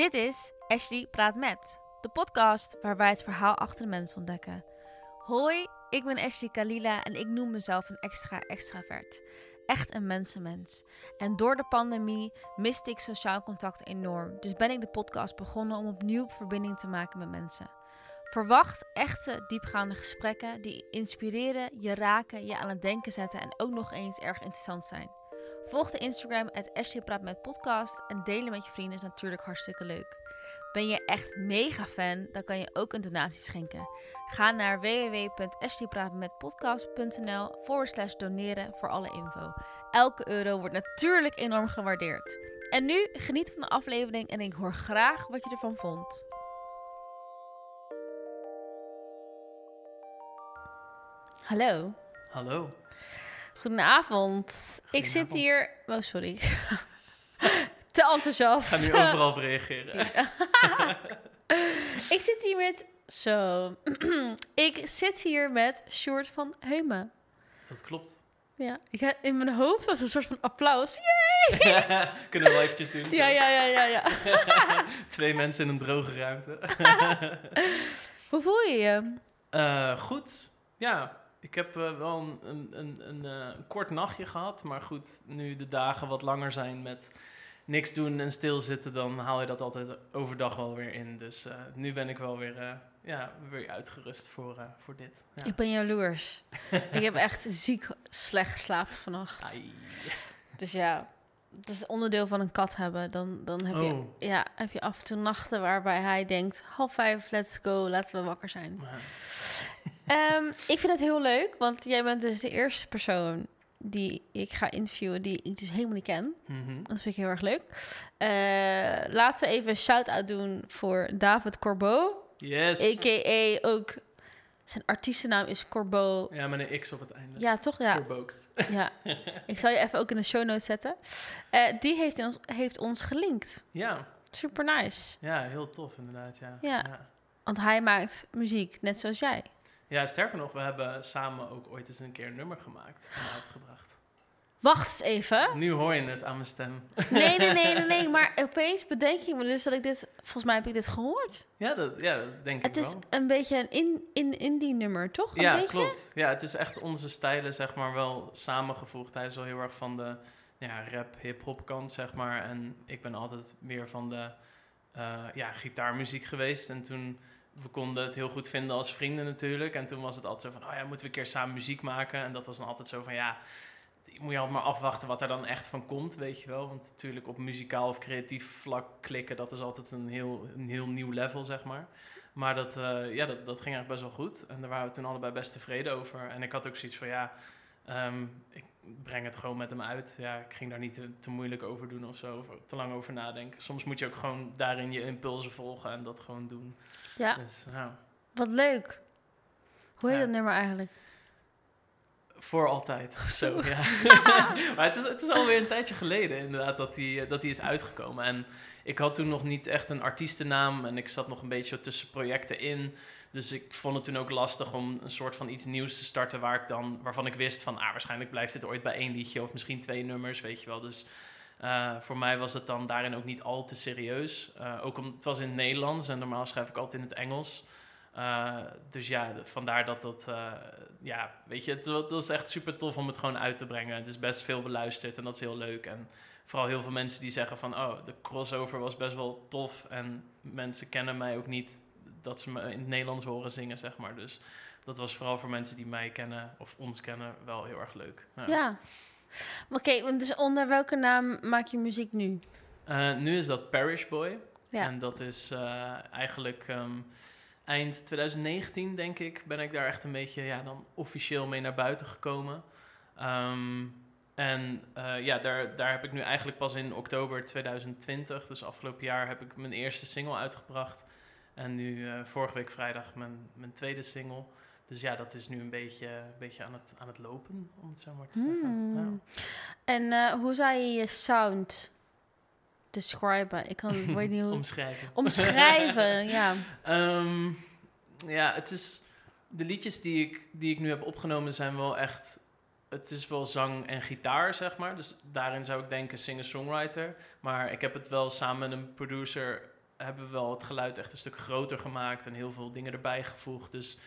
Dit is Ashley Praat Met, de podcast waar wij het verhaal achter de mens ontdekken. Hoi, ik ben Ashley Kalila en ik noem mezelf een extra extravert. Echt een mensenmens. En door de pandemie miste ik sociaal contact enorm. Dus ben ik de podcast begonnen om opnieuw verbinding te maken met mensen. Verwacht echte, diepgaande gesprekken die inspireren, je raken, je aan het denken zetten en ook nog eens erg interessant zijn. Volg de Instagram at Praat met podcast en delen met je vrienden is natuurlijk hartstikke leuk. Ben je echt mega fan, dan kan je ook een donatie schenken. Ga naar www.ashleypraatmetpodcast.nl forward slash doneren voor alle info. Elke euro wordt natuurlijk enorm gewaardeerd. En nu geniet van de aflevering en ik hoor graag wat je ervan vond. Hallo. Hallo. Goedenavond. Ik zit hier. Oh, sorry. Te enthousiast. Ik ga nu overal op reageren. ik zit hier met. Zo. ik zit hier met Short van Heumen. Dat klopt. Ja, ik heb, in mijn hoofd was een soort van applaus. Yay! Kunnen we wel eventjes doen? Ja, ja, ja, ja, ja. Twee mensen in een droge ruimte. Hoe voel je je? Uh, goed. Ja, ik heb uh, wel een, een, een, een, uh, kort nachtje gehad. Maar goed, nu de dagen wat langer zijn met niks doen en stilzitten, dan haal je dat altijd overdag wel weer in. Dus uh, nu ben ik wel weer, ja, weer uitgerust voor, voor dit. Ja. Ik ben jaloers. ik heb echt ziek slecht geslapen vannacht. Ai. Dus ja, dat is onderdeel van een kat hebben. Dan, dan heb, je, Oh. ja, heb je af en toe nachten waarbij hij denkt... half vijf, let's go, laten we wakker zijn. Ehm, ik vind het heel leuk, want jij bent dus de eerste persoon die ik ga interviewen die ik dus helemaal niet ken. Mhm. Dat vind ik heel erg leuk. Eh, laten we even een shout-out doen voor David Corbeau. Yes. A.k.a. ook... Zijn artiestennaam is Corbeau. Ja, met een X op het einde. Ja, toch? Ja. Books. ja. Ik zal je even ook in de show notes zetten. Eh, die heeft ons, heeft ons gelinkt. Ja. Super nice. ja, heel tof inderdaad. Ja. Ja. ja. Want hij maakt muziek, net zoals jij. Ja, sterker nog, we hebben samen ook ooit eens een keer een nummer gemaakt en uitgebracht. Wacht eens even. Nu hoor je het aan mijn stem. Nee, nee, nee, nee, nee. Maar opeens bedenk ik me dus dat ik dit... Volgens mij heb ik dit gehoord. Ja, dat, ja, dat denk Het ik is wel. een beetje een in, in, indie nummer, toch? Een Ja, beetje? klopt. Ja, het is echt onze stijlen, zeg maar, wel samengevoegd. Hij is wel heel erg van de ja, rap, hip-hop kant, zeg maar. En ik ben altijd meer van de eh, ja, gitaarmuziek geweest. En toen, we konden het heel goed vinden als vrienden natuurlijk. En toen was het altijd zo van, oh ja, moeten we een keer samen muziek maken? En dat was dan altijd zo van, ja, moet je altijd maar afwachten wat er dan echt van komt, weet je wel. Want natuurlijk op muzikaal of creatief vlak klikken, dat is altijd een heel, een heel nieuw level, zeg maar. Maar dat, eh, ja, dat, dat ging eigenlijk best wel goed. En daar waren we toen allebei best tevreden over. En ik had ook zoiets van, ja, ehm, ik breng het gewoon met hem uit. Ja, ik ging daar niet te, te moeilijk over doen of zo, of te lang over nadenken. Soms moet je ook gewoon daarin je impulsen volgen en dat gewoon doen. Ja, Dus, ja. wat leuk. Hoe heet Ja. dat nummer eigenlijk? Voor altijd. Zo, ja. maar het is, het is alweer een tijdje geleden inderdaad dat hij, dat hij is uitgekomen. En ik had toen nog niet echt een artiestennaam en ik zat nog een beetje tussen projecten in. Dus ik vond het toen ook lastig om een soort van iets nieuws te starten waar ik dan, waarvan ik wist van ah, waarschijnlijk blijft dit ooit bij één liedje of misschien twee nummers, weet je wel. Dus eh, voor mij was het dan daarin ook niet al te serieus. Eh, ook om, het was in het Nederlands en normaal schrijf ik altijd in het Engels. Uh, dus ja, vandaar dat dat, ja, weet je, het, het was echt super tof om het gewoon uit te brengen. Het is best veel beluisterd en dat is heel leuk. En vooral heel veel mensen die zeggen van, oh, de crossover was best wel tof. En mensen kennen mij ook niet dat ze me in het Nederlands horen zingen, zeg maar. Dus dat was vooral voor mensen die mij kennen of ons kennen wel heel erg leuk. Ja. Ja. Oké, dus onder welke naam maak je muziek nu? Uh, nu is dat Parish Boy. Ja. En dat is uh, eigenlijk ehm, eind 2019, denk ik, ben ik daar echt een beetje ja, dan officieel mee naar buiten gekomen. Ehm, en uh, ja, daar, daar heb ik nu eigenlijk pas in oktober 2020, dus afgelopen jaar, heb ik mijn eerste single uitgebracht. En nu uh, vorige week vrijdag mijn, mijn tweede single. Dus ja, dat is nu een beetje, een beetje aan, het, aan het lopen, om het zo maar te zeggen. Hmm. Ja. En uh, hoe zou je je sound describen? Ik kan weet niet hoe... Omschrijven. Omschrijven, ja. Um, ja, het is... De liedjes die ik, die ik nu heb opgenomen zijn wel echt... Het is wel zang en gitaar, zeg maar. Dus daarin zou ik denken singer-songwriter. Maar ik heb het wel samen met een producer hebben we wel het geluid echt een stuk groter gemaakt en heel veel dingen erbij gevoegd. Dus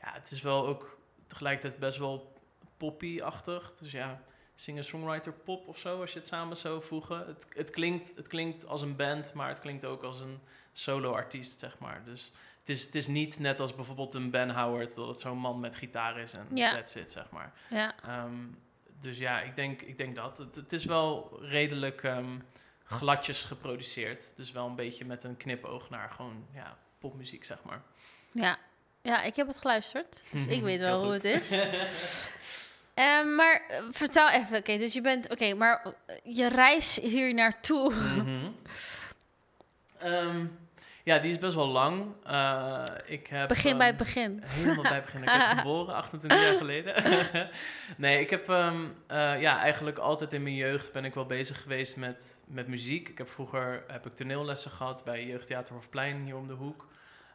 ja, het is wel ook tegelijkertijd best wel poppy-achtig. Dus ja, singer-songwriter pop of zo, als je het samen zou voegen. Het, het, klinkt, het klinkt als een band, maar het klinkt ook als een solo-artiest, zeg maar. Dus het is, het is niet net als bijvoorbeeld een Ben Howard, dat het zo'n man met gitaar is en Ja. that's it, zeg maar. Ja. Ehm, dus ja, ik denk, ik denk dat. Het, het is wel redelijk ehm, gladjes geproduceerd. Dus wel een beetje met een knipoog naar gewoon ja, popmuziek, zeg maar. Ja. ja, ik heb het geluisterd. Dus ik weet wel hoe het is. Ehm, maar eh, vertel even, oké, dus je bent, oké, maar eh, je reis hier naartoe. Ehm, ja, die is best wel lang. Eh, ik heb, Begin bij ehm, het begin. Helemaal bij het begin. Ik werd geboren, 28 jaar geleden. nee, ik heb ehm, eh, ja, eigenlijk altijd in mijn jeugd ben ik wel bezig geweest met, met muziek. Ik heb vroeger heb ik toneellessen gehad bij Jeugdtheater Hofplein hier om de hoek.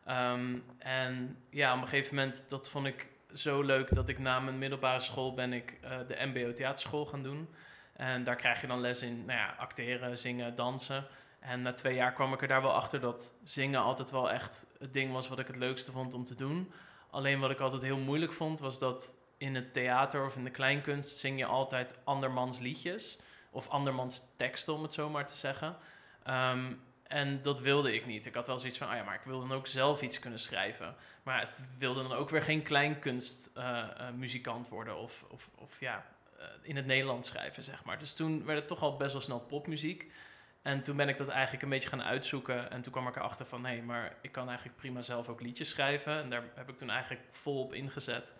Ehm, en ja, op een gegeven moment, dat vond ik zo leuk dat ik na mijn middelbare school ben ik eh, de MBO theaterschool gaan doen. En daar krijg je dan les in nou ja, acteren, zingen, dansen. En na twee jaar kwam ik er daar wel achter dat zingen altijd wel echt het ding was wat ik het leukste vond om te doen. Alleen wat ik altijd heel moeilijk vond, was dat in het theater of in de kleinkunst zing je altijd andermans liedjes. Of andermans teksten, om het zo maar te zeggen. Ehm, en dat wilde ik niet. Ik had wel zoiets van, ah ja, maar ik wil dan ook zelf iets kunnen schrijven. Maar het wilde dan ook weer geen kleinkunstmuzikant worden of, of, of ja, eh, in het Nederlands schrijven, zeg maar. Dus toen werd het toch al best wel snel popmuziek. En toen ben ik dat eigenlijk een beetje gaan uitzoeken. En toen kwam ik erachter van, hé, maar ik kan eigenlijk prima zelf ook liedjes schrijven. En daar heb ik toen eigenlijk vol op ingezet.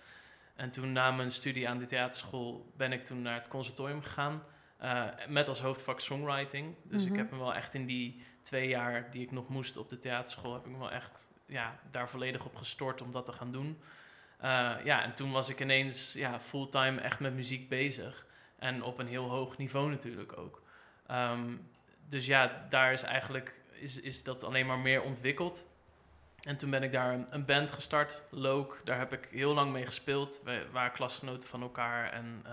En toen na mijn studie aan de theaterschool ben ik toen naar het conservatorium gegaan. eh, met als hoofdvak songwriting. Dus Mhm. ik heb me wel echt in die twee jaar die ik nog moest op de theaterschool... heb ik me wel echt ja, daar volledig op gestort om dat te gaan doen. Eh, ja, en toen was ik ineens ja, fulltime echt met muziek bezig. En op een heel hoog niveau natuurlijk ook. Ehm, dus ja, daar is eigenlijk is, is dat alleen maar meer ontwikkeld. En toen ben ik daar een, een band gestart, Loke. Daar heb ik heel lang mee gespeeld. We waren klasgenoten van elkaar. En eh,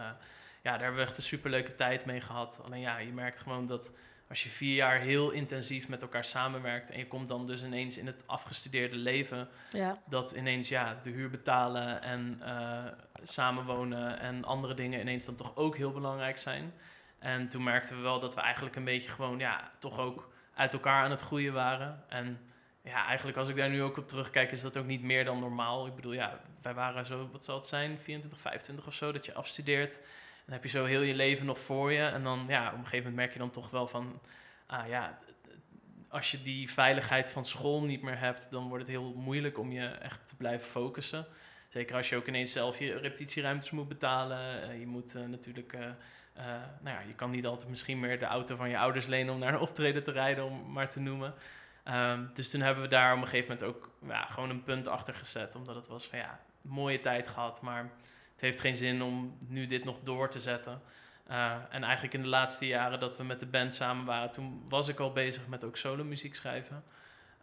ja, daar hebben we echt een superleuke tijd mee gehad. Alleen ja, je merkt gewoon dat als je vier jaar heel intensief met elkaar samenwerkt... en je komt dan dus ineens in het afgestudeerde leven Ja. dat ineens ja, de huur betalen en eh, samenwonen en andere dingen ineens dan toch ook heel belangrijk zijn. En toen merkten we wel dat we eigenlijk een beetje gewoon ja, toch ook uit elkaar aan het groeien waren. En ja, eigenlijk als ik daar nu ook op terugkijk, is dat ook niet meer dan normaal. Ik bedoel, ja, wij waren zo, wat zal het zijn, 24, 25 of zo, dat je afstudeert. Dan heb je zo heel je leven nog voor je. En dan, ja, op een gegeven moment merk je dan toch wel van, ah ja, als je die veiligheid van school niet meer hebt, dan wordt het heel moeilijk om je echt te blijven focussen. Zeker als je ook ineens zelf je repetitieruimtes moet betalen. Eh, je moet eh, natuurlijk, eh, eh, nou ja, je kan niet altijd misschien meer de auto van je ouders lenen om naar een optreden te rijden, om maar te noemen. Ehm, dus toen hebben we daar op een gegeven moment ook ja, gewoon een punt achter gezet. Omdat het was van ja, mooie tijd gehad, maar het heeft geen zin om nu dit nog door te zetten. Uh, en eigenlijk in de laatste jaren dat we met de band samen waren, toen was ik al bezig met ook solo muziek schrijven.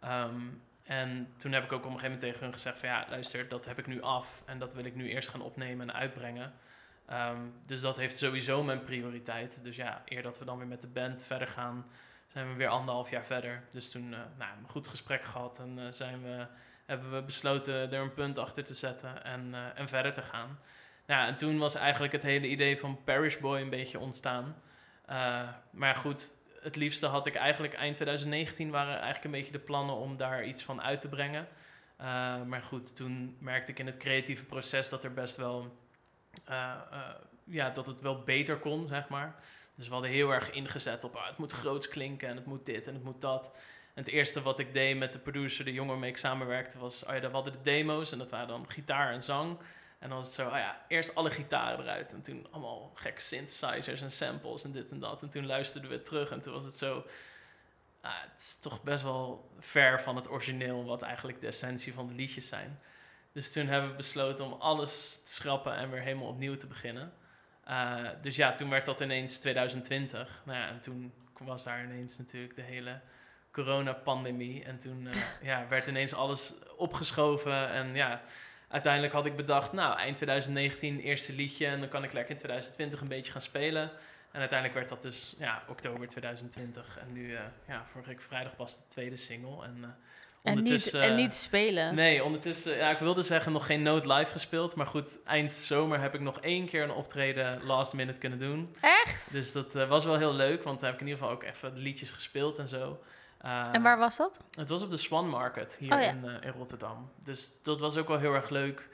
Um, en toen heb ik ook op een gegeven moment tegen hun gezegd van ja, luister, dat heb ik nu af en dat wil ik nu eerst gaan opnemen en uitbrengen. Um, dus dat heeft sowieso mijn prioriteit. Dus ja, eer dat we dan weer met de band verder gaan, zijn we weer anderhalf jaar verder. Dus toen uh, nou, een goed gesprek gehad en uh, zijn we, hebben we besloten er een punt achter te zetten en, uh, en verder te gaan. Ja, en toen was eigenlijk het hele idee van Parish Boy een beetje ontstaan. Maar goed, het liefste had ik eigenlijk eind 2019 waren eigenlijk een beetje de plannen om daar iets van uit te brengen. Maar goed, toen merkte ik in het creatieve proces dat er best wel, ja, dat het wel beter kon, zeg maar. Dus we hadden heel erg ingezet op, ah, het moet groots klinken en het moet dit en het moet dat. En het eerste wat ik deed met de producer, de jongen waarmee ik samenwerkte, was, oh ja, we hadden de demo's en dat waren dan gitaar en zang. En dan was het zo, oh ja, eerst alle gitaren eruit. En toen allemaal gek synthesizers en samples en dit en dat. En toen luisterden we terug en toen was het zo... Ah, het is toch best wel ver van het origineel, wat eigenlijk de essentie van de liedjes zijn. Dus toen hebben we besloten om alles te schrappen en weer helemaal opnieuw te beginnen. Uh, dus ja, toen werd dat ineens 2020. Nou ja, en toen was daar ineens natuurlijk de hele coronapandemie. En toen uh, ja, werd ineens alles opgeschoven en ja uiteindelijk had ik bedacht, nou, eind 2019 eerste liedje en dan kan ik lekker in 2020 een beetje gaan spelen. En uiteindelijk werd dat dus ja, oktober 2020. En nu, uh, ja, vorige week vrijdag pas de tweede single. En, en, niet, en niet spelen. Nee, ondertussen, ja, ik wilde zeggen nog geen Note live gespeeld. Maar goed, eind zomer heb ik nog één keer een optreden last minute kunnen doen. Echt? Dus dat uh, was wel heel leuk, want daar heb ik in ieder geval ook even de liedjes gespeeld en zo. en waar was dat? Het was op de Swan Market hier Oh, ja. in, in Rotterdam. Dus dat was ook wel heel erg leuk.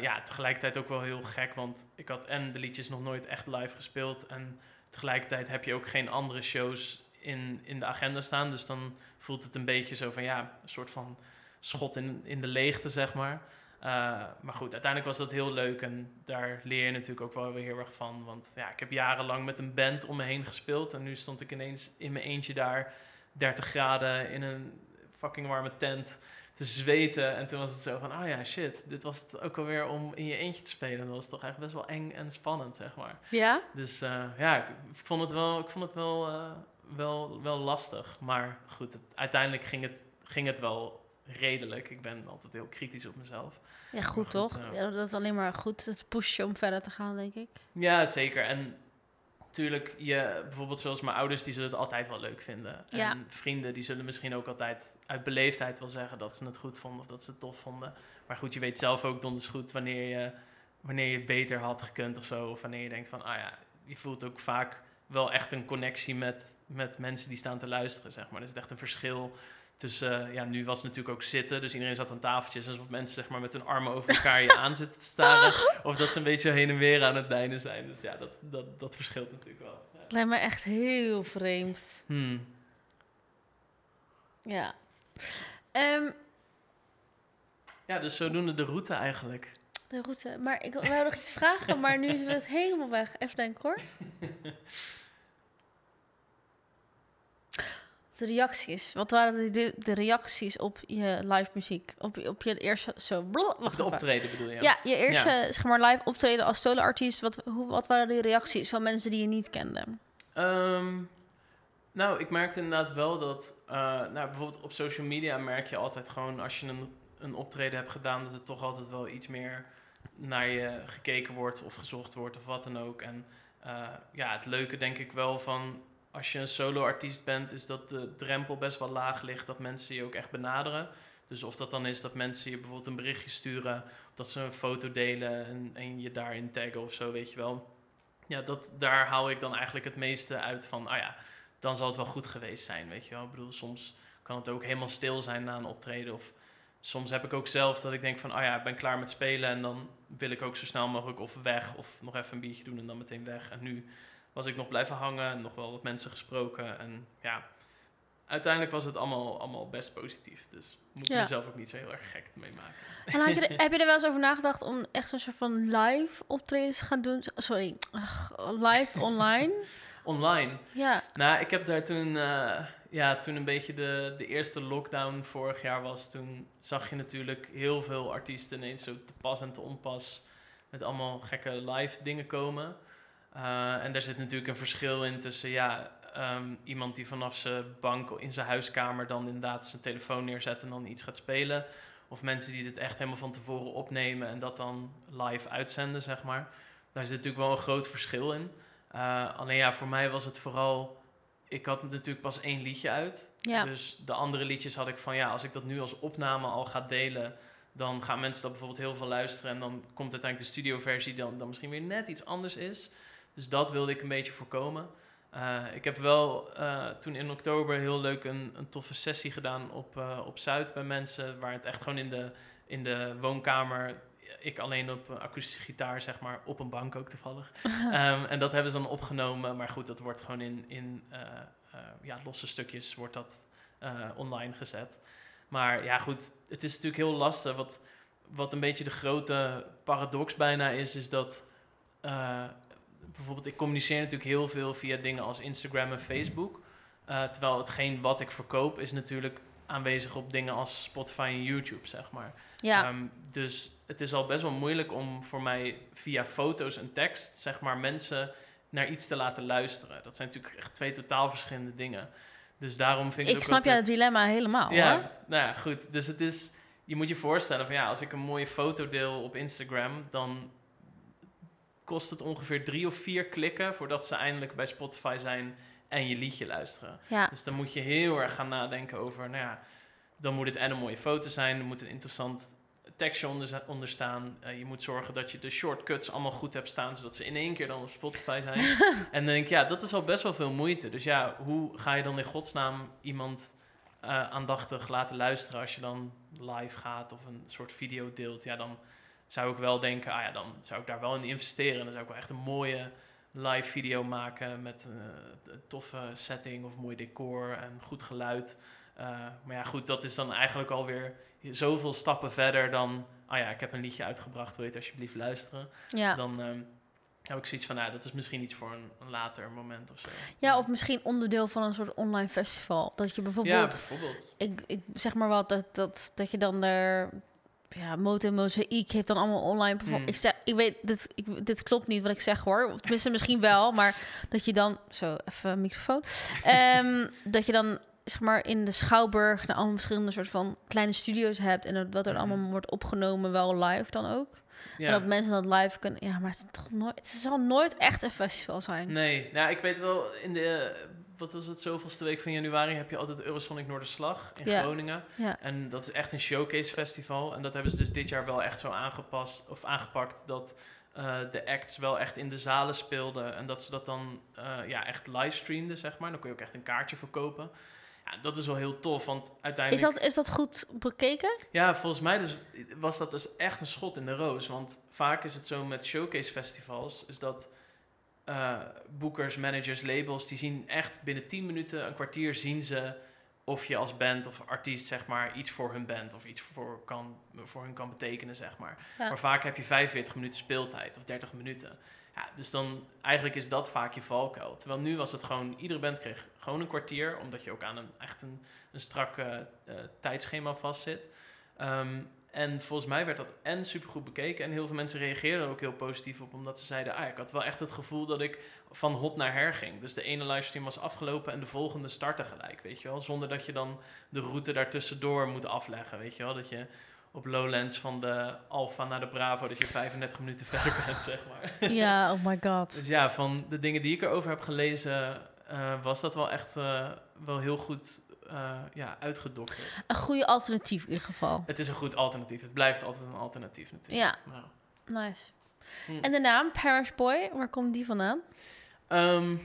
Ja, tegelijkertijd ook wel heel gek, want ik had en de liedjes nog nooit echt live gespeeld. En tegelijkertijd heb je ook geen andere shows in, in de agenda staan. Dus dan voelt het een beetje zo van ja, een soort van schot in, in de leegte, zeg maar. Uh, maar goed, uiteindelijk was dat heel leuk en daar leer je natuurlijk ook wel weer heel erg van. Want ja, ik heb jarenlang met een band om me heen gespeeld en nu stond ik ineens in mijn eentje daar, 30 graden in een fucking warme tent te zweten. En toen was het zo van, oh ja, shit, dit was het ook alweer om in je eentje te spelen. Dat was toch echt best wel eng en spannend, zeg maar. Ja? Dus uh, ja, ik, ik, vond het wel, ik vond het wel, uh, wel, wel lastig. Maar goed, het, uiteindelijk ging het, ging het wel redelijk. Ik ben altijd heel kritisch op mezelf. Ja, goed, goed toch? Uh, ja, dat is alleen maar goed. Het pusht je om verder te gaan, denk ik. Ja, zeker. En natuurlijk, je, bijvoorbeeld zoals mijn ouders, die zullen het altijd wel leuk vinden. Ja. En vrienden, die zullen misschien ook altijd uit beleefdheid wel zeggen dat ze het goed vonden of dat ze het tof vonden. Maar goed, je weet zelf ook donders goed wanneer je, wanneer je het beter had gekund of zo. Of wanneer je denkt van, ah ja, je voelt ook vaak wel echt een connectie met, met mensen die staan te luisteren, zeg maar. Er is echt een verschil tussen, uh, ja, nu was het natuurlijk ook zitten, dus iedereen zat aan tafeltjes. Alsof mensen zeg maar met hun armen over elkaar je aan zitten te staren. Of dat ze een beetje heen en weer aan het dijnen zijn. Dus ja, dat, dat, dat verschilt natuurlijk wel. Ja. Het lijkt me echt heel vreemd. Hmm. Ja. Um, ja, dus zodoende de route eigenlijk. De route. Maar ik wou nog iets vragen, maar nu is het helemaal weg. Even denken hoor. De reacties. Wat waren de, de reacties op je live muziek? Op, op je eerste... Zo, blub, op de optreden bedoel je? Ja, je eerste ja. zeg maar, live optreden als solo-artiest. Wat, hoe, wat waren de reacties van mensen die je niet kende? Um, nou, ik merkte inderdaad wel dat... Uh, nou, bijvoorbeeld op social media merk je altijd gewoon... als je een, een optreden hebt gedaan... dat er toch altijd wel iets meer naar je gekeken wordt... of gezocht wordt of wat dan ook. En uh, ja, het leuke denk ik wel van als je een solo-artiest bent, is dat de drempel best wel laag ligt dat mensen je ook echt benaderen. Dus of dat dan is dat mensen je bijvoorbeeld een berichtje sturen, of dat ze een foto delen en, en je daarin taggen of zo, weet je wel. Ja, dat, daar haal ik dan eigenlijk het meeste uit van, ah ja, dan zal het wel goed geweest zijn, weet je wel. Ik bedoel, soms kan het ook helemaal stil zijn na een optreden. Of soms heb ik ook zelf dat ik denk van, ah ja, ik ben klaar met spelen en dan wil ik ook zo snel mogelijk of weg of nog even een biertje doen en dan meteen weg. En nu was ik nog blijven hangen, nog wel wat mensen gesproken. En ja, uiteindelijk was het allemaal, allemaal best positief. Dus moet ik Ja. mezelf ook niet zo heel erg gek mee maken. En had je er- heb je er wel eens over nagedacht om echt zo'n soort van live optredens te gaan doen? Sorry, live online? Online. Ja, Nou, ik heb daar toen, eh, ja, toen een beetje de, de eerste lockdown vorig jaar was, toen zag je natuurlijk heel veel artiesten ineens zo te pas en te onpas met allemaal gekke live dingen komen. Eh, en daar zit natuurlijk een verschil in tussen, ja, ehm, iemand die vanaf zijn bank in zijn huiskamer dan inderdaad zijn telefoon neerzet en dan iets gaat spelen. Of mensen die dit echt helemaal van tevoren opnemen en dat dan live uitzenden, zeg maar. Daar zit natuurlijk wel een groot verschil in. Eh, alleen ja, voor mij was het vooral. Ik had natuurlijk pas één liedje uit. ja. Dus de andere liedjes had ik van ja, als ik dat nu als opname al ga delen, dan gaan mensen dat bijvoorbeeld heel veel luisteren. En dan komt uiteindelijk de studioversie dan, dan misschien weer net iets anders is. Dus dat wilde ik een beetje voorkomen. Eh, ik heb wel eh, toen in oktober heel leuk een, een toffe sessie gedaan op, eh, op Zuid bij mensen. Waar het echt gewoon in de, in de woonkamer. Ik alleen op een akoestische gitaar, zeg maar, op een bank ook toevallig. Ehm, en dat hebben ze dan opgenomen. Maar goed, dat wordt gewoon in, in ja, losse stukjes wordt dat, online gezet. Maar ja, goed, het is natuurlijk heel lastig. Wat, wat een beetje de grote paradox bijna is, is dat bijvoorbeeld ik communiceer natuurlijk heel veel via dingen als Instagram en Facebook. Eh, terwijl hetgeen wat ik verkoop is natuurlijk aanwezig op dingen als Spotify en YouTube, zeg maar. ja. Ehm, dus het is al best wel moeilijk om voor mij via foto's en tekst, zeg maar, mensen naar iets te laten luisteren. Dat zijn natuurlijk echt twee totaal verschillende dingen. Dus daarom vind ik, ik het snap altijd- dilemma helemaal ja, hoor. nou ja, goed. Dus het is, je moet je voorstellen van ja, als ik een mooie foto deel op Instagram, dan kost het ongeveer drie of vier klikken voordat ze eindelijk bij Spotify zijn en je liedje luisteren. Ja. Dus dan moet je heel erg gaan nadenken over, nou ja, dan moet het en een mooie foto zijn, er moet een interessant tekstje onder, onder staan. Eh, je moet zorgen dat je de shortcuts allemaal goed hebt staan, zodat ze in één keer dan op Spotify zijn. en dan denk ik, ja, dat is al best wel veel moeite. Dus ja, hoe ga je dan in godsnaam iemand eh, aandachtig laten luisteren als je dan live gaat of een soort video deelt? Ja, dan zou ik wel denken, ah ja, dan zou ik daar wel in investeren. En dan zou ik wel echt een mooie live video maken met uh, een toffe setting of mooi decor en goed geluid. Uh, maar ja, goed, dat is dan eigenlijk alweer zoveel stappen verder dan... Ah ja, ik heb een liedje uitgebracht, wil je het alsjeblieft luisteren? Ja. Dan um, heb ik zoiets van, nou, dat is misschien iets voor een, een, later moment of zo. Ja, of misschien onderdeel van een soort online festival. Dat je bijvoorbeeld... Ja, bijvoorbeeld. Ik, ik zeg maar wat, dat, dat, dat je dan er ja, Moto Mozaïek heeft dan allemaal online perform. Mm. Ik zeg, ik weet, dit, ik, dit klopt niet wat ik zeg hoor. Of tenminste, misschien wel, maar dat je dan, zo even microfoon, um, dat je dan zeg maar in de Schouwburg naar allemaal verschillende soort van kleine studio's hebt en dat, er allemaal Mhm. wordt opgenomen, wel live dan ook. Ja. En dat mensen dat live kunnen. Ja, maar het, is toch nooit, het zal nooit echt een festival zijn. Nee, nou, ik weet wel, in de, wat was het, zoveelste week van januari heb je altijd Eurosonic Noorderslag in Ja. Groningen. Ja. En dat is echt een showcase festival. En dat hebben ze dus dit jaar wel echt zo aangepast of aangepakt dat eh, de acts wel echt in de zalen speelden. En dat ze dat dan eh, ja, echt livestreamden, zeg maar. Dan kun je ook echt een kaartje verkopen. Ja, dat is wel heel tof, want Is uiteindelijk... dat, is dat goed bekeken? Ja, volgens mij dus, was dat dus echt een schot in de roos. Want vaak is het zo met showcase festivals, is dat eh, boekers, managers, labels, die zien echt binnen 10 minuten, een kwartier zien ze of je als band of artiest zeg maar iets voor hun band of iets voor, kan, voor hun kan betekenen zeg maar. Ja. Maar vaak heb je 45 minuten speeltijd of 30 minuten. Ja, dus dan eigenlijk is dat vaak je valkuil. Terwijl nu was het gewoon, iedere band kreeg gewoon een kwartier, omdat je ook aan een echt een, een strak eh, tijdschema vastzit. Ehm, en volgens mij werd dat en supergoed bekeken. En heel veel mensen reageerden er ook heel positief op. Omdat ze zeiden, ah, ik had wel echt het gevoel dat ik van hot naar her ging. Dus de ene livestream was afgelopen en de volgende startte gelijk, weet je wel. Zonder dat je dan de route daartussendoor moet afleggen, weet je wel. Dat je op Lowlands van de Alpha naar de Bravo, dat je 35 minuten verder bent, zeg maar. Ja, oh my god. Dus ja, van de dingen die ik erover heb gelezen, eh, was dat wel echt eh, wel heel goed eh, ja, uitgedokterd. Een goede alternatief in ieder geval. Het is een goed alternatief. Het blijft altijd een alternatief natuurlijk. Ja. Nou. Nice. Hm. En de naam Parish Boy, waar komt die vandaan? Ehm,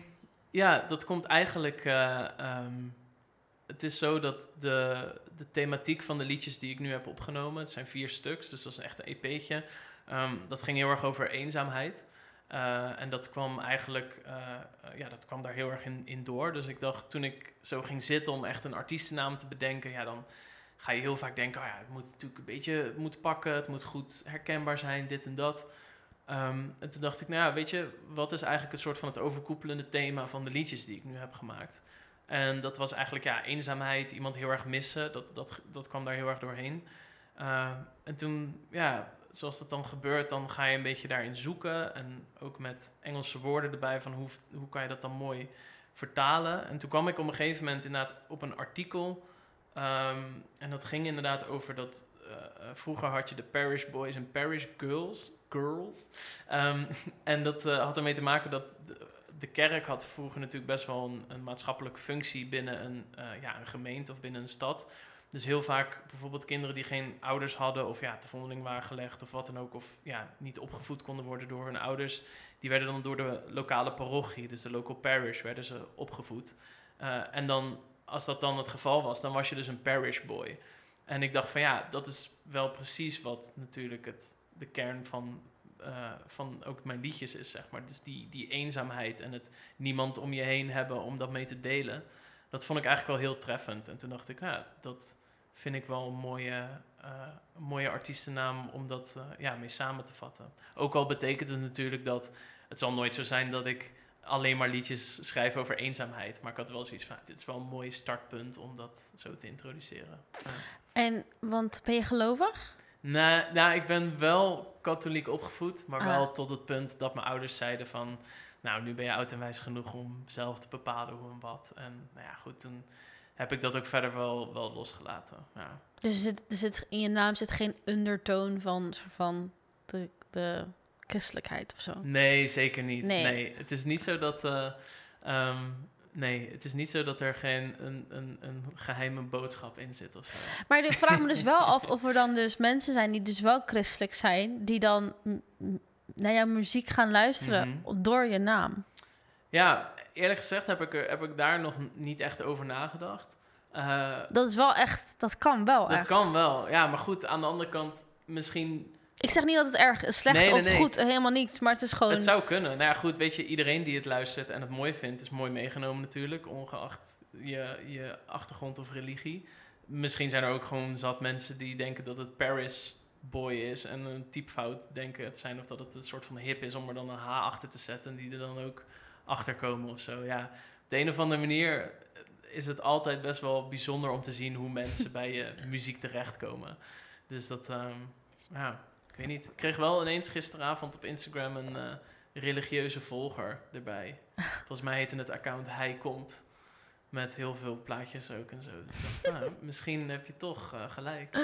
ja, dat komt eigenlijk. eh, ehm, het is zo dat de, de thematiek van de liedjes die ik nu heb opgenomen, het zijn vier stuks, dus dat is echt een EP'tje. ehm, dat ging heel erg over eenzaamheid. Eh, en dat kwam eigenlijk, eh, eh, ja, dat kwam daar heel erg in, in door. Dus ik dacht, toen ik zo ging zitten om echt een artiestennaam te bedenken, ja, dan ga je heel vaak denken, oh ja, het moet natuurlijk een beetje, moet pakken, het moet goed herkenbaar zijn, dit en dat. Ehm, en toen dacht ik, nou ja, weet je, wat is eigenlijk het soort van het overkoepelende thema van de liedjes die ik nu heb gemaakt? En dat was eigenlijk, ja, eenzaamheid, iemand heel erg missen, dat, dat, dat kwam daar heel erg doorheen. Uh, en toen, ja, zoals dat dan gebeurt, dan ga je een beetje daarin zoeken. En ook met Engelse woorden erbij, van hoe, hoe kan je dat dan mooi vertalen? En toen kwam ik op een gegeven moment inderdaad op een artikel. Um, en dat ging inderdaad over dat uh, uh, vroeger had je de parish boys en parish girls. girls. Um, en dat uh, had ermee te maken dat de, kerk had vroeger natuurlijk best wel een, een maatschappelijke functie binnen een, ja, een gemeente of binnen een stad. Dus heel vaak bijvoorbeeld kinderen die geen ouders hadden of ja, te vondeling waren gelegd of wat dan ook, of ja, niet opgevoed konden worden door hun ouders, die werden dan door de lokale parochie, dus de local parish, werden ze opgevoed. Uh, en dan, als dat dan het geval was, dan was je dus een parish boy. En ik dacht van ja, dat is wel precies wat natuurlijk het, de kern van, uh, van ook mijn liedjes is, zeg maar. Dus die, die eenzaamheid en het niemand om je heen hebben om dat mee te delen. Dat vond ik eigenlijk wel heel treffend. En toen dacht ik, ja, dat vind ik wel een mooie, uh, een mooie artiestennaam om dat uh, ja, mee samen te vatten. Ook al betekent het natuurlijk dat het zal nooit zo zijn dat ik alleen maar liedjes schrijf over eenzaamheid. Maar ik had wel zoiets van, dit is wel een mooi startpunt om dat zo te introduceren. Ja. En, want ben je gelovig? Nou, nou, ik ben wel katholiek opgevoed, maar ah. wel tot het punt dat mijn ouders zeiden van... Nou, nu ben je oud en wijs genoeg om zelf te bepalen hoe en wat. En nou ja, goed, toen heb ik dat ook verder wel, wel losgelaten. Ja. Dus zit, zit, in je naam zit geen undertoon van, van de, de christelijkheid of zo. Nee, zeker niet. Nee. Nee, het is niet zo dat. eh, ehm, nee, het is niet zo dat er geen een, een, een geheime boodschap in zit of zo. Maar ik vraag me dus wel af of er dan dus mensen zijn die dus wel christelijk zijn, die dan naar jouw muziek gaan luisteren Mhm. door je naam. Ja, eerlijk gezegd heb ik, er, heb ik daar nog niet echt over nagedacht. Eh, Dat is wel echt, dat kan wel dat echt. kan wel. Ja, maar goed, aan de andere kant, misschien. Ik zeg niet dat het erg is, slecht Nee, nee, of goed, helemaal niets, maar het is gewoon... Het zou kunnen. Nou ja, goed, weet je, iedereen die het luistert en het mooi vindt, is mooi meegenomen natuurlijk, ongeacht je, je achtergrond of religie. Misschien zijn er ook gewoon zat mensen die denken dat het Paris Boy is en een typfout denken het zijn of dat het een soort van hip is om er dan een H achter te zetten en die er dan ook achter komen of zo. Ja, op de een of andere manier is het altijd best wel bijzonder om te zien hoe mensen bij je muziek terechtkomen. Dus dat, ehm, ja, ik weet niet. Ik kreeg wel ineens gisteravond op Instagram een eh, religieuze volger erbij. Volgens mij heette het account Hij Komt. Met heel veel plaatjes ook en zo. Dus dacht, nou, misschien heb je toch eh, gelijk.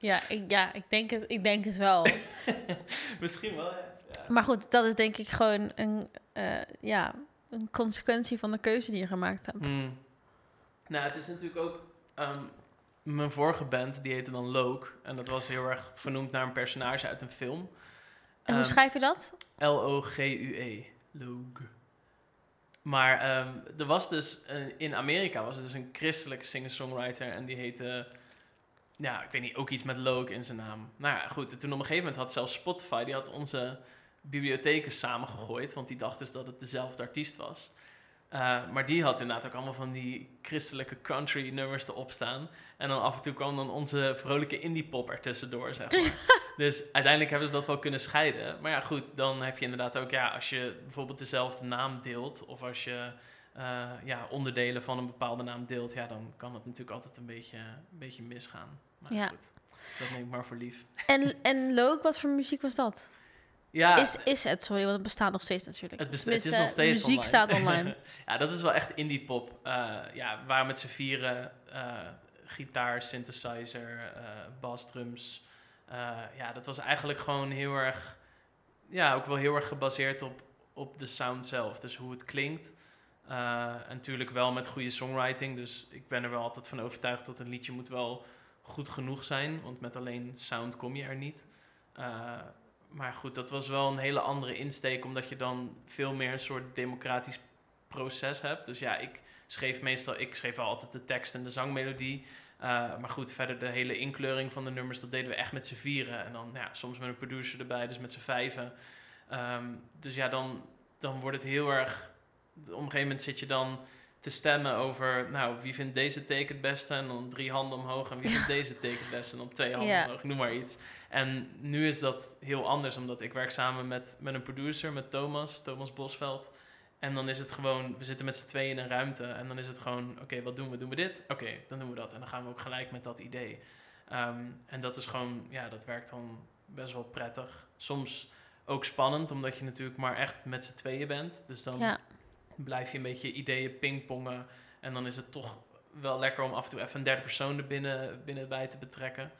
Ja, ik, ja ik, denk het, ik denk het wel. misschien wel, ja. Maar goed, dat is denk ik gewoon een, eh, ja, een consequentie van de keuze die je gemaakt hebt. Hmm. Nou, het is natuurlijk ook... ehm, mijn vorige band, die heette dan Loke. En dat was heel erg vernoemd naar een personage uit een film. En hoe Ehm, schrijf je dat? L-O-G-U-E. Logue. Maar ehm, er was dus, eh, in Amerika was er dus een christelijke singer-songwriter en die heette, ja, ik weet niet, ook iets met Logue in zijn naam. Nou ja, goed, en toen op een gegeven moment had zelfs Spotify, die had onze bibliotheken samengegooid, want die dacht dus dat het dezelfde artiest was. Eh, maar die had inderdaad ook allemaal van die christelijke country nummers erop staan. En dan af en toe kwam dan onze vrolijke indie pop er tussendoor, zeg maar. dus uiteindelijk hebben ze dat wel kunnen scheiden. Maar ja, goed, dan heb je inderdaad ook, ja, als je bijvoorbeeld dezelfde naam deelt, of als je eh, ja, onderdelen van een bepaalde naam deelt, ja, dan kan het natuurlijk altijd een beetje, een beetje misgaan. Maar Ja. goed, dat neem ik maar voor lief. En, en Loke, wat voor muziek was dat? Ja, Is, is het, sorry, want het bestaat nog steeds natuurlijk. Het, het is nog steeds Muziek online. staat online. ja, dat is wel echt indie pop. Eh, ja, waar met z'n vieren eh, gitaar, synthesizer, bassdrums. Eh, ja, dat was eigenlijk gewoon heel erg... Ja, ook wel heel erg gebaseerd op, op de sound zelf. Dus hoe het klinkt. En natuurlijk wel met goede songwriting. Dus ik ben er wel altijd van overtuigd dat een liedje moet wel goed genoeg zijn. Want met alleen sound kom je er niet. Eh, maar goed, dat was wel een hele andere insteek, omdat je dan veel meer een soort democratisch proces hebt. Dus ja, ik schreef meestal, ik schreef altijd de tekst en de zangmelodie. Uh, maar goed, verder de hele inkleuring van de nummers, dat deden we echt met z'n vieren. En dan ja, soms met een producer erbij, dus met z'n vijven. Um, dus ja, dan, dan wordt het heel erg. Op een gegeven moment zit je dan te stemmen over, nou, wie vindt deze take het beste? En dan drie handen omhoog. En wie vindt deze take het beste? En dan twee handen omhoog, noem maar iets. En nu is dat heel anders, omdat ik werk samen met, met een producer, met Thomas, Thomas Bosveld. En dan is het gewoon, we zitten met z'n tweeën in een ruimte. En dan is het gewoon, oké, wat doen we? Doen we dit? Oké, dan doen we dat. En dan gaan we ook gelijk met dat idee. Ehm, en dat is gewoon, ja, dat werkt dan best wel prettig. Soms ook spannend, omdat je natuurlijk maar echt met z'n tweeën bent. Dus dan Ja. Blijf je een beetje ideeën pingpongen. En dan is het toch wel lekker om af en toe even een derde persoon er binnen, binnen bij te betrekken.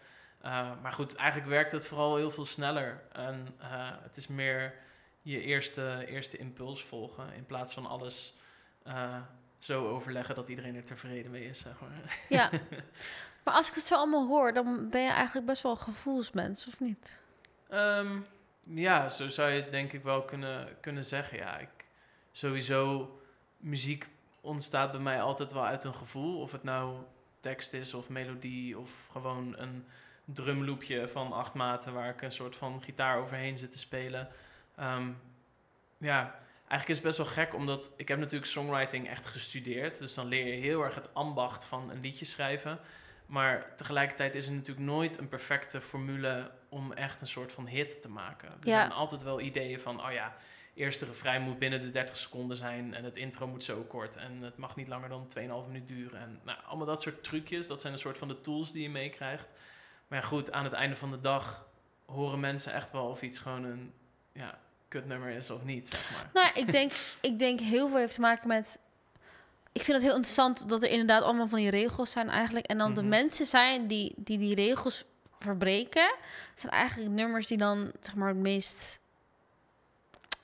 Uh, maar goed, eigenlijk werkt het vooral heel veel sneller. En uh, het is meer je eerste, eerste impuls volgen. In plaats van alles uh, zo overleggen dat iedereen er tevreden mee is, zeg maar. Ja. Maar als ik het zo allemaal hoor, dan ben je eigenlijk best wel een gevoelsmens, of niet? Um, ja, zo zou je het denk ik wel kunnen, kunnen zeggen. Ja, ik, sowieso, muziek ontstaat bij mij altijd wel uit een gevoel. Of het nou tekst is of melodie of gewoon een drumloopje van acht maten waar ik een soort van gitaar overheen zit te spelen. Um, ja, eigenlijk is het best wel gek, omdat ik heb natuurlijk songwriting echt gestudeerd. Dus dan leer je heel erg het ambacht van een liedje schrijven. Maar tegelijkertijd is er natuurlijk nooit een perfecte formule om echt een soort van hit te maken. Er Ja. zijn altijd wel ideeën van, oh ja, eerste refrein moet binnen de 30 seconden zijn en het intro moet zo kort en het mag niet langer dan 2,5 minuut duren. En nou, allemaal dat soort trucjes, dat zijn een soort van de tools die je meekrijgt. Maar ja, goed, aan het einde van de dag horen mensen echt wel of iets gewoon een ja, kutnummer is of niet, zeg maar. Nou, ik denk, ik denk heel veel heeft te maken met... Ik vind het heel interessant dat er inderdaad allemaal van die regels zijn eigenlijk. En dan de Mhm. mensen zijn die, die die regels verbreken, zijn eigenlijk nummers die dan zeg maar het meest.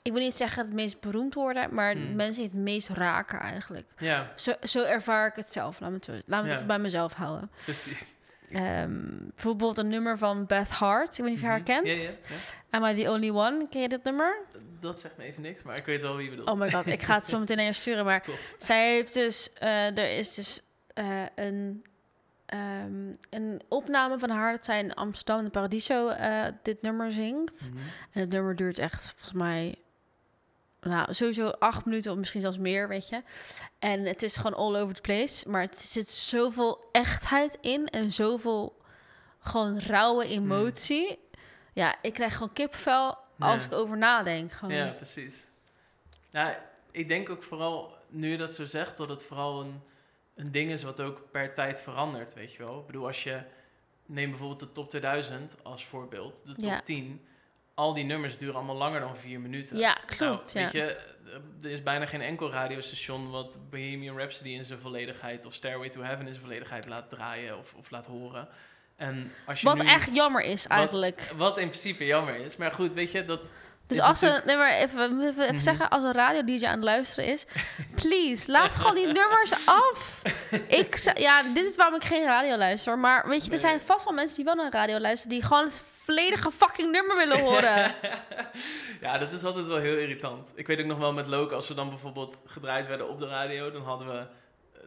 Ik wil niet zeggen het meest beroemd worden, maar Hmm. mensen die het meest raken eigenlijk. Ja, Zo, zo ervaar ik het zelf. Laat me het, zo- laat me het even bij mezelf houden. precies. Ehm, bijvoorbeeld een nummer van Beth Hart. Ik weet niet of je haar Mhm. kent. Am I the Only One? Ken je dit nummer? Dat zegt me even niks, maar ik weet wel wie je bedoelt. Oh my god, ik ga het zo meteen naar je sturen. Maar Top. zij heeft dus, eh, er is dus eh, een, ehm, een opname van haar dat zij in Amsterdam in de Paradiso eh, dit nummer zingt. Mhm. En het nummer duurt echt volgens mij, nou sowieso acht minuten of misschien zelfs meer, weet je. En het is gewoon all over the place, maar het zit zoveel echtheid in en zoveel gewoon rauwe emotie. Ja, ik krijg gewoon kipvel als Ja. ik over nadenk. Gewoon. Ja, precies. Nou, ik denk ook vooral, nu je dat zo zegt, dat het vooral een, een ding is wat ook per tijd verandert, weet je wel. Ik bedoel, als je, neem bijvoorbeeld de top 2000 als voorbeeld, de top Ja. 10. Al die nummers duren allemaal langer dan vier minuten. Ja, klopt. Nou, ja. weet je, er is bijna geen enkel radiostation wat Bohemian Rhapsody in zijn volledigheid of Stairway to Heaven in zijn volledigheid laat draaien of, of laat horen. En als je Wat nu, echt jammer is eigenlijk. wat in principe jammer is. Maar goed, weet je, dat Dus als een, nee, maar even, even, even Mhm. zeggen, als een radio DJ aan het luisteren is, please, laat gewoon die nummers af. Ik, ja, dit is waarom ik geen radio luister, maar weet je, er Nee. zijn vast wel mensen die wel naar radio luisteren, die gewoon het volledige fucking nummer willen horen. ja, dat is altijd wel heel irritant. Ik weet ook nog wel met Loke, als we dan bijvoorbeeld gedraaid werden op de radio, dan hadden we.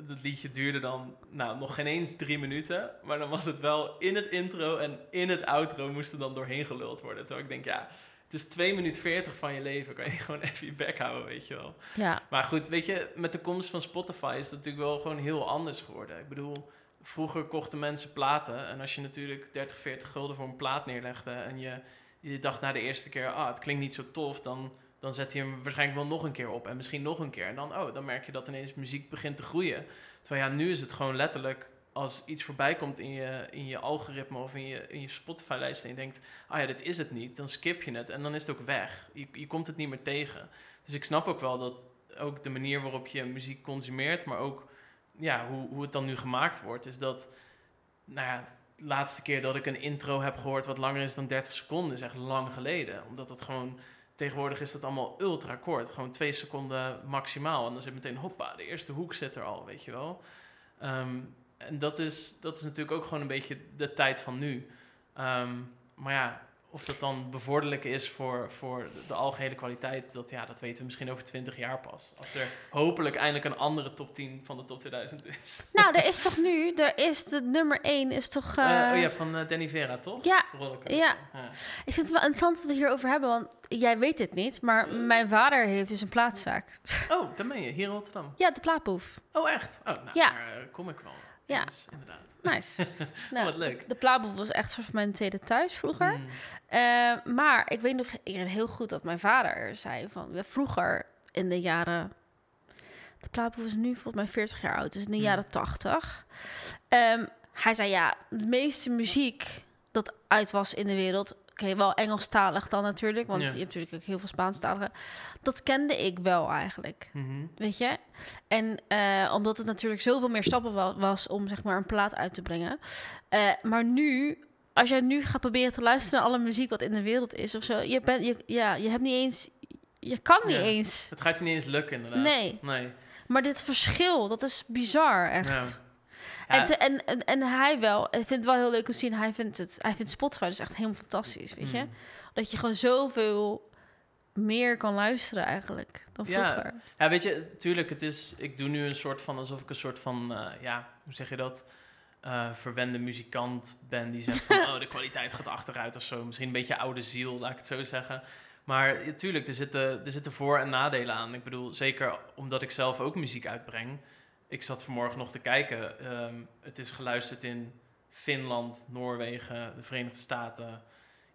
Het liedje duurde dan nou, nog geen eens drie minuten. Maar dan was het wel in het intro en in het outro moest er dan doorheen geluld worden. Terwijl ik denk, ja, het is 2 minuten 40 van je leven. Kan je gewoon even je bek houden, weet je wel. ja, Maar goed, weet je, met de komst van Spotify is het natuurlijk wel gewoon heel anders geworden. Ik bedoel, vroeger kochten mensen platen. En als je natuurlijk 30, 40 gulden voor een plaat neerlegde en je, je dacht na de eerste keer, ah, het klinkt niet zo tof, dan, dan zet je hem waarschijnlijk wel nog een keer op en misschien nog een keer. En dan, oh, dan merk je dat ineens muziek begint te groeien. Terwijl ja, nu is het gewoon letterlijk, als iets voorbij komt in je, in je algoritme of in je, in je Spotify-lijst en je denkt, ah ja, dit is het niet, dan skip je het en dan is het ook weg. Je, je komt het niet meer tegen. Dus ik snap ook wel dat ook de manier waarop je muziek consumeert, maar ook ja, hoe, hoe het dan nu gemaakt wordt, is dat, nou ja, de laatste keer dat ik een intro heb gehoord wat langer is dan 30 seconden, is echt lang geleden. Omdat het gewoon, tegenwoordig is dat allemaal ultra kort, gewoon twee seconden maximaal. En dan zit meteen, hoppa, de eerste hoek zit er al, weet je wel. Ehm, en dat is, dat is natuurlijk ook gewoon een beetje de tijd van nu. Ehm, maar ja, of dat dan bevorderlijk is voor, voor de, algehele kwaliteit, dat, ja, dat weten we misschien over 20 jaar pas. Als er hopelijk eindelijk een andere top 10 van de top 2000 is. nou, er is toch nu, er is de nummer 1 is toch... Eh, eh, oh ja, van eh, Danny Vera, toch? ja, ja. ja. ik vind het wel interessant dat we het hierover hebben, want jij weet dit niet, maar mijn vader heeft dus een plaatzaak. Oh, daar ben je, hier in Rotterdam. Ja, de plaatboef. Oh, echt? Oh, nou, Ja. daar kom ik wel. Ja. Inderdaad. Nice. Oh, nou, wat leuk. de plaatboef was echt soort van mijn tweede thuis vroeger. Mm. Eh, maar ik weet nog ik weet heel goed dat mijn vader zei van vroeger in de jaren. De plaatboef is nu volgens mij 40 jaar oud, dus in de Hmm. jaren 80. Ehm, hij zei ja, de meeste muziek dat uit was in de wereld. Oké, wel Engelstalig dan natuurlijk, want Ja. je hebt natuurlijk ook heel veel Spaanstaligen. Dat kende ik wel eigenlijk, Mhm. weet je. En eh, omdat het natuurlijk zoveel meer stappen wa- was om zeg maar een plaat uit te brengen. Eh, maar nu, als jij nu gaat proberen te luisteren naar alle muziek wat in de wereld is of zo, je bent, je, ja, je hebt niet eens, je kan niet Ja. eens. Het gaat je niet eens lukken, inderdaad. Nee. Nee. Maar dit verschil, dat is bizar, echt. Ja. En, Ja, te- en, en, en hij wel, ik vind het wel heel leuk om te zien, hij vindt, het, hij vindt Spotify dus echt helemaal fantastisch, weet je. mm. Dat je gewoon zoveel meer kan luisteren eigenlijk dan Ja. vroeger. Ja, weet je, tuurlijk, het is, ik doe nu een soort van, alsof ik een soort van, eh, ja, hoe zeg je dat? Eh, verwende muzikant ben die zegt van, oh, de kwaliteit gaat achteruit of zo. Misschien een beetje oude ziel, laat ik het zo zeggen. Maar ja, tuurlijk, er zitten, er zitten voor- en nadelen aan. Ik bedoel, zeker omdat ik zelf ook muziek uitbreng. Ik zat vanmorgen nog te kijken. ehm, het is geluisterd in Finland, Noorwegen, de Verenigde Staten,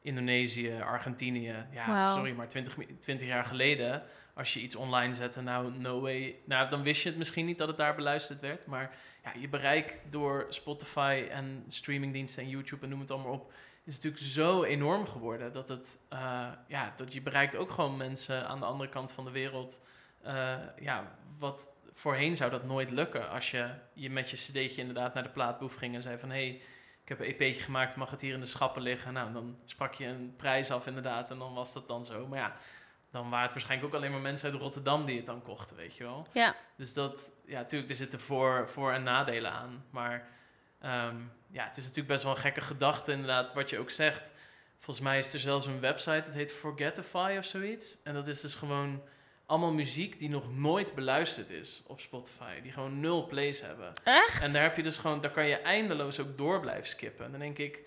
Indonesië, Argentinië. Ja, sorry, maar 20, mi- 20 jaar geleden, als je iets online zette, nou, no way. Nou, dan wist je het misschien niet dat het daar beluisterd werd. Maar ja, je bereik door Spotify en streamingdiensten en YouTube en noem het allemaal op, is natuurlijk zo enorm geworden dat het, eh, ja, dat je bereikt ook gewoon mensen aan de andere kant van de wereld. Eh, ja, wat voorheen zou dat nooit lukken als je, je met je cd'tje inderdaad naar de plaatboef ging en zei van, hé, hey, ik heb een EP'tje gemaakt, mag het hier in de schappen liggen? Nou, dan sprak je een prijs af inderdaad en dan was dat dan zo. Maar ja, dan waren het waarschijnlijk ook alleen maar mensen uit Rotterdam die het dan kochten, weet je wel. Ja. Dus dat, ja, natuurlijk, er zitten voor, voor- en nadelen aan. Maar ehm, ja, het is natuurlijk best wel een gekke gedachte, inderdaad, wat je ook zegt. Volgens mij is er zelfs een website, dat heet Forgetify of zoiets. En dat is dus gewoon allemaal muziek die nog nooit beluisterd is op Spotify. Die gewoon nul plays hebben. Echt? En daar heb je dus gewoon, daar kan je eindeloos ook door blijven skippen. En dan denk ik,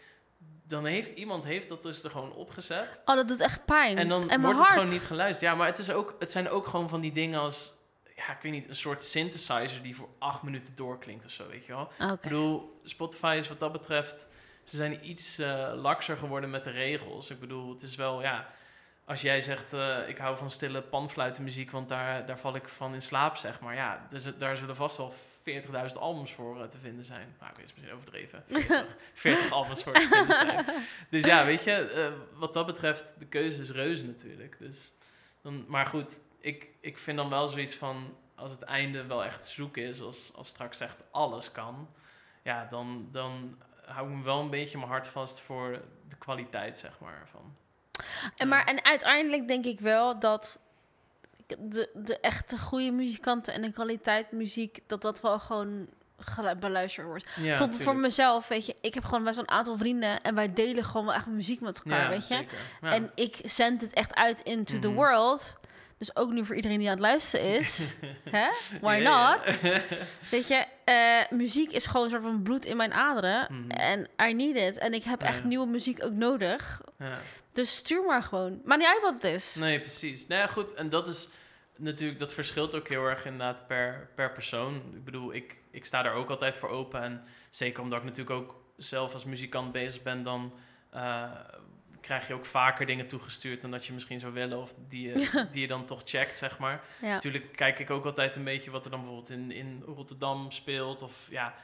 dan heeft iemand heeft dat dus er gewoon opgezet. Oh, dat doet echt pijn. En dan wordt het gewoon niet geluisterd. Ja, maar het, is ook, het zijn ook gewoon van die dingen als, ja, ik weet niet, een soort synthesizer die voor acht minuten doorklinkt of zo, weet je wel. Oké. Ik bedoel, Spotify is wat dat betreft, ze zijn iets eh, lakser geworden met de regels. Ik bedoel, het is wel, ja, als jij zegt, eh, ik hou van stille panfluitenmuziek, want daar, daar val ik van in slaap, zeg maar. Ja, dus het- daar zullen vast wel 40.000 albums voor eh, te vinden zijn. Nou, ik weet het misschien overdreven. 40, 40 albums voor te vinden zijn. Dus ja, weet je, eh, wat dat betreft, de keuze is reuze natuurlijk. Dus dan, maar goed, ik, ik vind dan wel zoiets van, als het einde wel echt zoek is, als, als straks echt alles kan, ja, dan, dan hou ik me wel een beetje mijn hart vast voor de kwaliteit, zeg maar. Van. En, maar, en uiteindelijk denk ik wel dat de, de echte goede muzikanten en de kwaliteit muziek, dat dat wel gewoon beluisterd wordt. Ja, voor, voor mezelf, weet je, ik heb gewoon best wel een aantal vrienden en wij delen gewoon wel echt muziek met elkaar, Ja, weet je. Ja. En ik zend het echt uit into the Mhm. world. Dus ook nu voor iedereen die aan het luisteren is. hè? Why not? Weet je, eh, muziek is gewoon een soort van bloed in mijn aderen. Mhm. En I need it. En ik heb echt nieuwe muziek ook nodig. Dus stuur maar gewoon. Maar niet uit wat het is. Nee, precies. Nou ja, goed. En dat is natuurlijk, dat verschilt ook heel erg inderdaad per, per persoon. Ik bedoel, ik, ik sta daar ook altijd voor open. En zeker omdat ik natuurlijk ook zelf als muzikant bezig ben, dan eh, krijg je ook vaker dingen toegestuurd dan dat je misschien zou willen. Of die je, die je dan toch checkt, zeg maar. Ja. Natuurlijk kijk ik ook altijd een beetje wat er dan bijvoorbeeld in, in Rotterdam speelt. Of ja,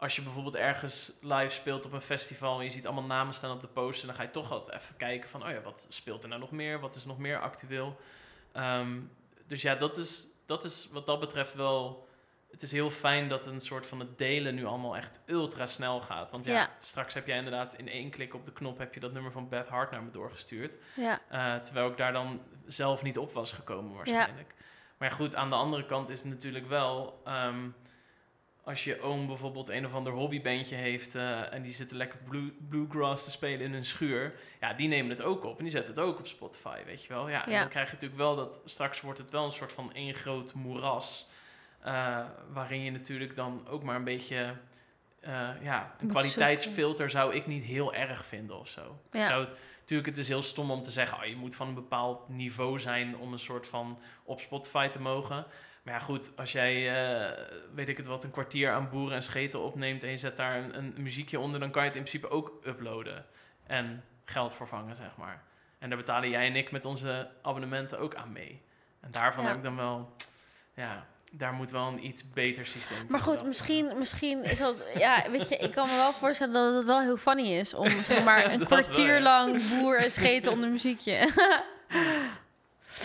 als je bijvoorbeeld ergens live speelt op een festival en je ziet allemaal namen staan op de poster, dan ga je toch altijd even kijken van, oh ja, wat speelt er nou nog meer? Wat is nog meer actueel? Ehm, dus ja, dat is, dat is wat dat betreft wel. Het is heel fijn dat een soort van het delen nu allemaal echt ultra snel gaat. Want ja, Ja. straks heb jij inderdaad in één klik op de knop heb je dat nummer van Beth Hart naar me doorgestuurd. Ja. Eh, terwijl ik daar dan zelf niet op was gekomen waarschijnlijk. Maar goed, aan de andere kant is het natuurlijk wel... ehm, als je oom bijvoorbeeld een of ander hobbybandje heeft... eh, en die zitten lekker blue, bluegrass te spelen in hun schuur... ja, die nemen het ook op en die zetten het ook op Spotify, weet je wel. Ja, en dan krijg je natuurlijk wel dat... straks wordt het wel een soort van één groot moeras... eh, waarin je natuurlijk dan ook maar een beetje... eh, ja, een kwaliteitsfilter zou ik niet heel erg vinden of zo. Ja. zou het Natuurlijk, het is heel stom om te zeggen, oh, je moet van een bepaald niveau zijn om een soort van op Spotify te mogen. Maar ja, goed, als jij, eh, weet ik het wat, een kwartier aan boeren en scheten opneemt en je zet daar een, een muziekje onder, dan kan je het in principe ook uploaden en geld vervangen, zeg maar. En daar betalen jij en ik met onze abonnementen ook aan mee. En daarvan Ja. heb ik dan wel, ja, daar moet wel een iets beter systeem voor Maar goed, misschien, misschien is dat... Ja, weet je, ik kan me wel voorstellen dat het wel heel funny is... om zeg maar een kwartier wel, lang boer en scheten onder muziekje.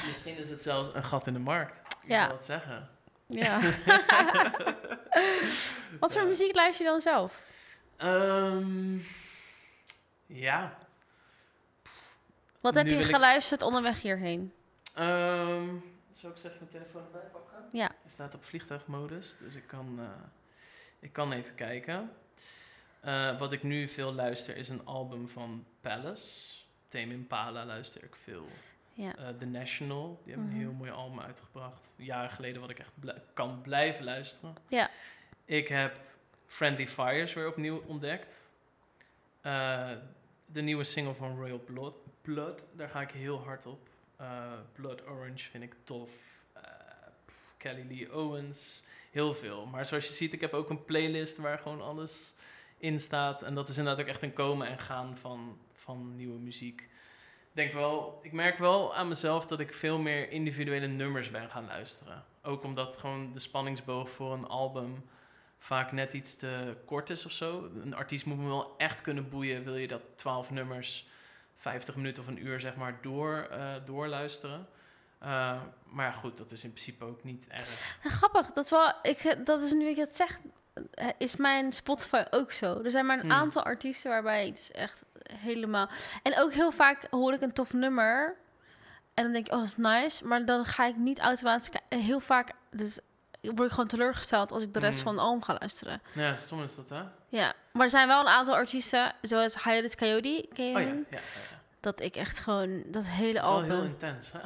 Misschien is het zelfs een gat in de markt. Ik Ja. zal het zeggen. ja. Wat voor muziek luister je dan zelf? Ehm, ja. Wat heb je ik- geluisterd onderweg hierheen? Ehm zal ik eens even mijn telefoon erbij pakken? Ja. Hij staat op vliegtuigmodus, dus ik kan, eh, ik kan even kijken. Eh, wat ik nu veel luister is een album van Palace. Tame Impala luister ik veel. Ja. Eh, The National, die hebben Mhm. een heel mooi album uitgebracht. Jaren geleden wat ik echt bl- kan blijven luisteren. Ja. Ik heb Friendly Fires weer opnieuw ontdekt. Eh, de nieuwe single van Royal Blood, Blood, daar ga ik heel hard op. Eh, Blood Orange vind ik tof. Pff, Kelly Lee Owens, heel veel. Maar zoals je ziet, ik heb ook een playlist waar gewoon alles in staat. En dat is inderdaad ook echt een komen en gaan van, van nieuwe muziek. Ik denk wel, ik merk wel aan mezelf dat ik veel meer individuele nummers ben gaan luisteren. Ook omdat gewoon de spanningsboog voor een album vaak net iets te kort is of zo. Een artiest moet me wel echt kunnen boeien. Wil je dat 12 nummers, 50 minuten of een uur zeg maar door, eh, doorluisteren. Eh, maar goed, dat is in principe ook niet erg. Grappig, dat is wel... Ik, dat is nu ik het zeg... eh, is mijn Spotify ook zo. Er zijn maar een Hmm. aantal artiesten waarbij ik dus echt helemaal... En ook heel vaak hoor ik een tof nummer... En dan denk ik, oh, dat is nice. Maar dan ga ik niet automatisch... ki- Heel vaak dus word ik gewoon teleurgesteld als ik de rest Hmm. van de album ga luisteren. Ja, stom is dat, hè? Ja, maar er zijn wel een aantal artiesten, zoals Hiatus Coyote, ken je Oh ja, hem? ja, ja, ja. Dat ik echt gewoon dat hele Het is wel album... heel intens, hè?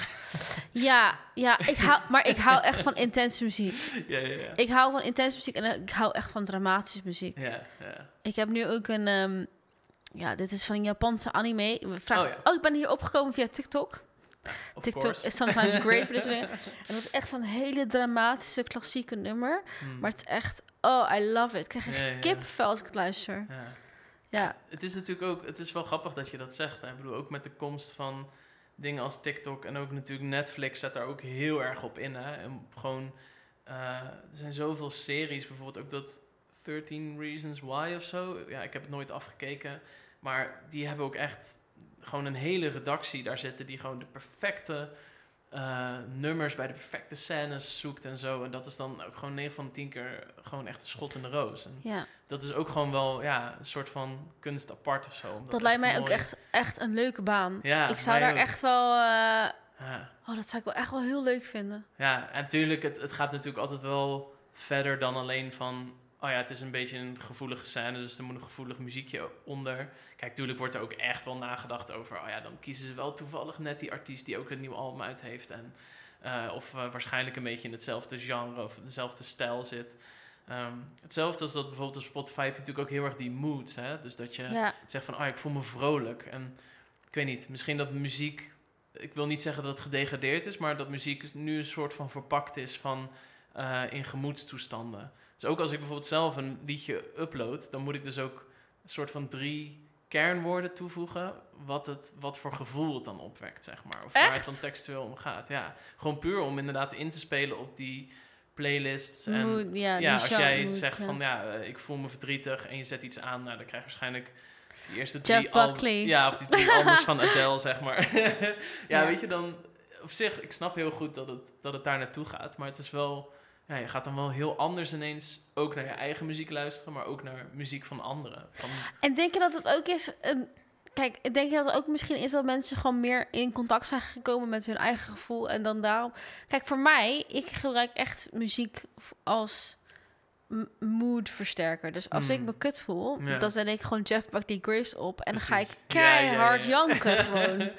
Ja, ja ik hou, maar ik hou echt van intense muziek. ja, ja, ja. Ik hou van intense muziek en ik hou echt van dramatische muziek. Ja, ja. Ik heb nu ook een... ehm, ja, dit is van een Japanse anime. We vragen, Oh oh, ik ben hier opgekomen via TikTok. TikTok course. is sometimes great dingen. En dat is echt zo'n hele dramatische, klassieke nummer. Hmm. Maar het is echt... Oh, I love it. Ik krijg echt Ja, kippenvel als ik het luister. Ja. Ja, Het is natuurlijk ook, het is wel grappig dat je dat zegt. Hè? Ik bedoel, ook met de komst van dingen als TikTok en ook natuurlijk Netflix zet daar ook heel erg op in. Hè? En gewoon, eh, er zijn zoveel series, bijvoorbeeld ook dat 13 Reasons Why of zo. Ja, ik heb het nooit afgekeken, maar die hebben ook echt gewoon een hele redactie daar zitten die gewoon de perfecte eh, nummers bij de perfecte scènes zoekt en zo. En dat is dan ook gewoon 9 van de 10 keer gewoon echt een schot in de roos. En ja. dat is ook gewoon wel ja, een soort van kunst apart of zo. Dat, lijkt mij ook echt, echt een leuke baan. Ja, ik zou daar ook. echt wel... eh, Ja, oh, dat zou ik wel echt wel heel leuk vinden. ja en natuurlijk, het, het gaat natuurlijk altijd wel verder dan alleen van... Oh ja, het is een beetje een gevoelige scène, dus er moet een gevoelig muziekje onder. Kijk, natuurlijk wordt er ook echt wel nagedacht over... Oh ja, dan kiezen ze wel toevallig net die artiest die ook een nieuw album uit heeft. En, eh, of eh, waarschijnlijk een beetje in hetzelfde genre of dezelfde stijl zit. Ehm, hetzelfde als dat bijvoorbeeld op Spotify heb je natuurlijk ook heel erg die moods. Hè? Dus dat je Ja, zegt van, oh, ik voel me vrolijk. En ik weet niet, misschien dat muziek, ik wil niet zeggen dat het gedegradeerd is, maar dat muziek nu een soort van verpakt is van eh, in gemoedstoestanden. Dus ook als ik bijvoorbeeld zelf een liedje upload, dan moet ik dus ook een soort van drie kernwoorden toevoegen, wat, het, wat voor gevoel het dan opwekt, zeg maar. Of waar het dan textueel om gaat. Ja, gewoon puur om inderdaad in te spelen op die playlists. En mood, ja, als jij mood, zegt ja. van ja, eh, ik voel me verdrietig en je zet iets aan, nou dan krijg je waarschijnlijk die eerste Jeff drie Buckley. Ja, of die drie albums van Adele, zeg maar. ja, Ja. weet je, dan op zich, ik snap heel goed dat het, dat het daar naartoe gaat, maar het is wel, ja, je gaat dan wel heel anders ineens ook naar je eigen muziek luisteren, maar ook naar muziek van anderen. Van, En denk je dat het ook is... Een, kijk, denk je dat het ook misschien is dat mensen gewoon meer in contact zijn gekomen met hun eigen gevoel en dan daarom... Kijk, voor mij, ik gebruik echt muziek als moodversterker. Dus als Mm. ik me kut voel, Ja. dan zet ik gewoon Jeff Buckley Grace op en dan ga ik. Ja, ja, keihard ja. janken gewoon.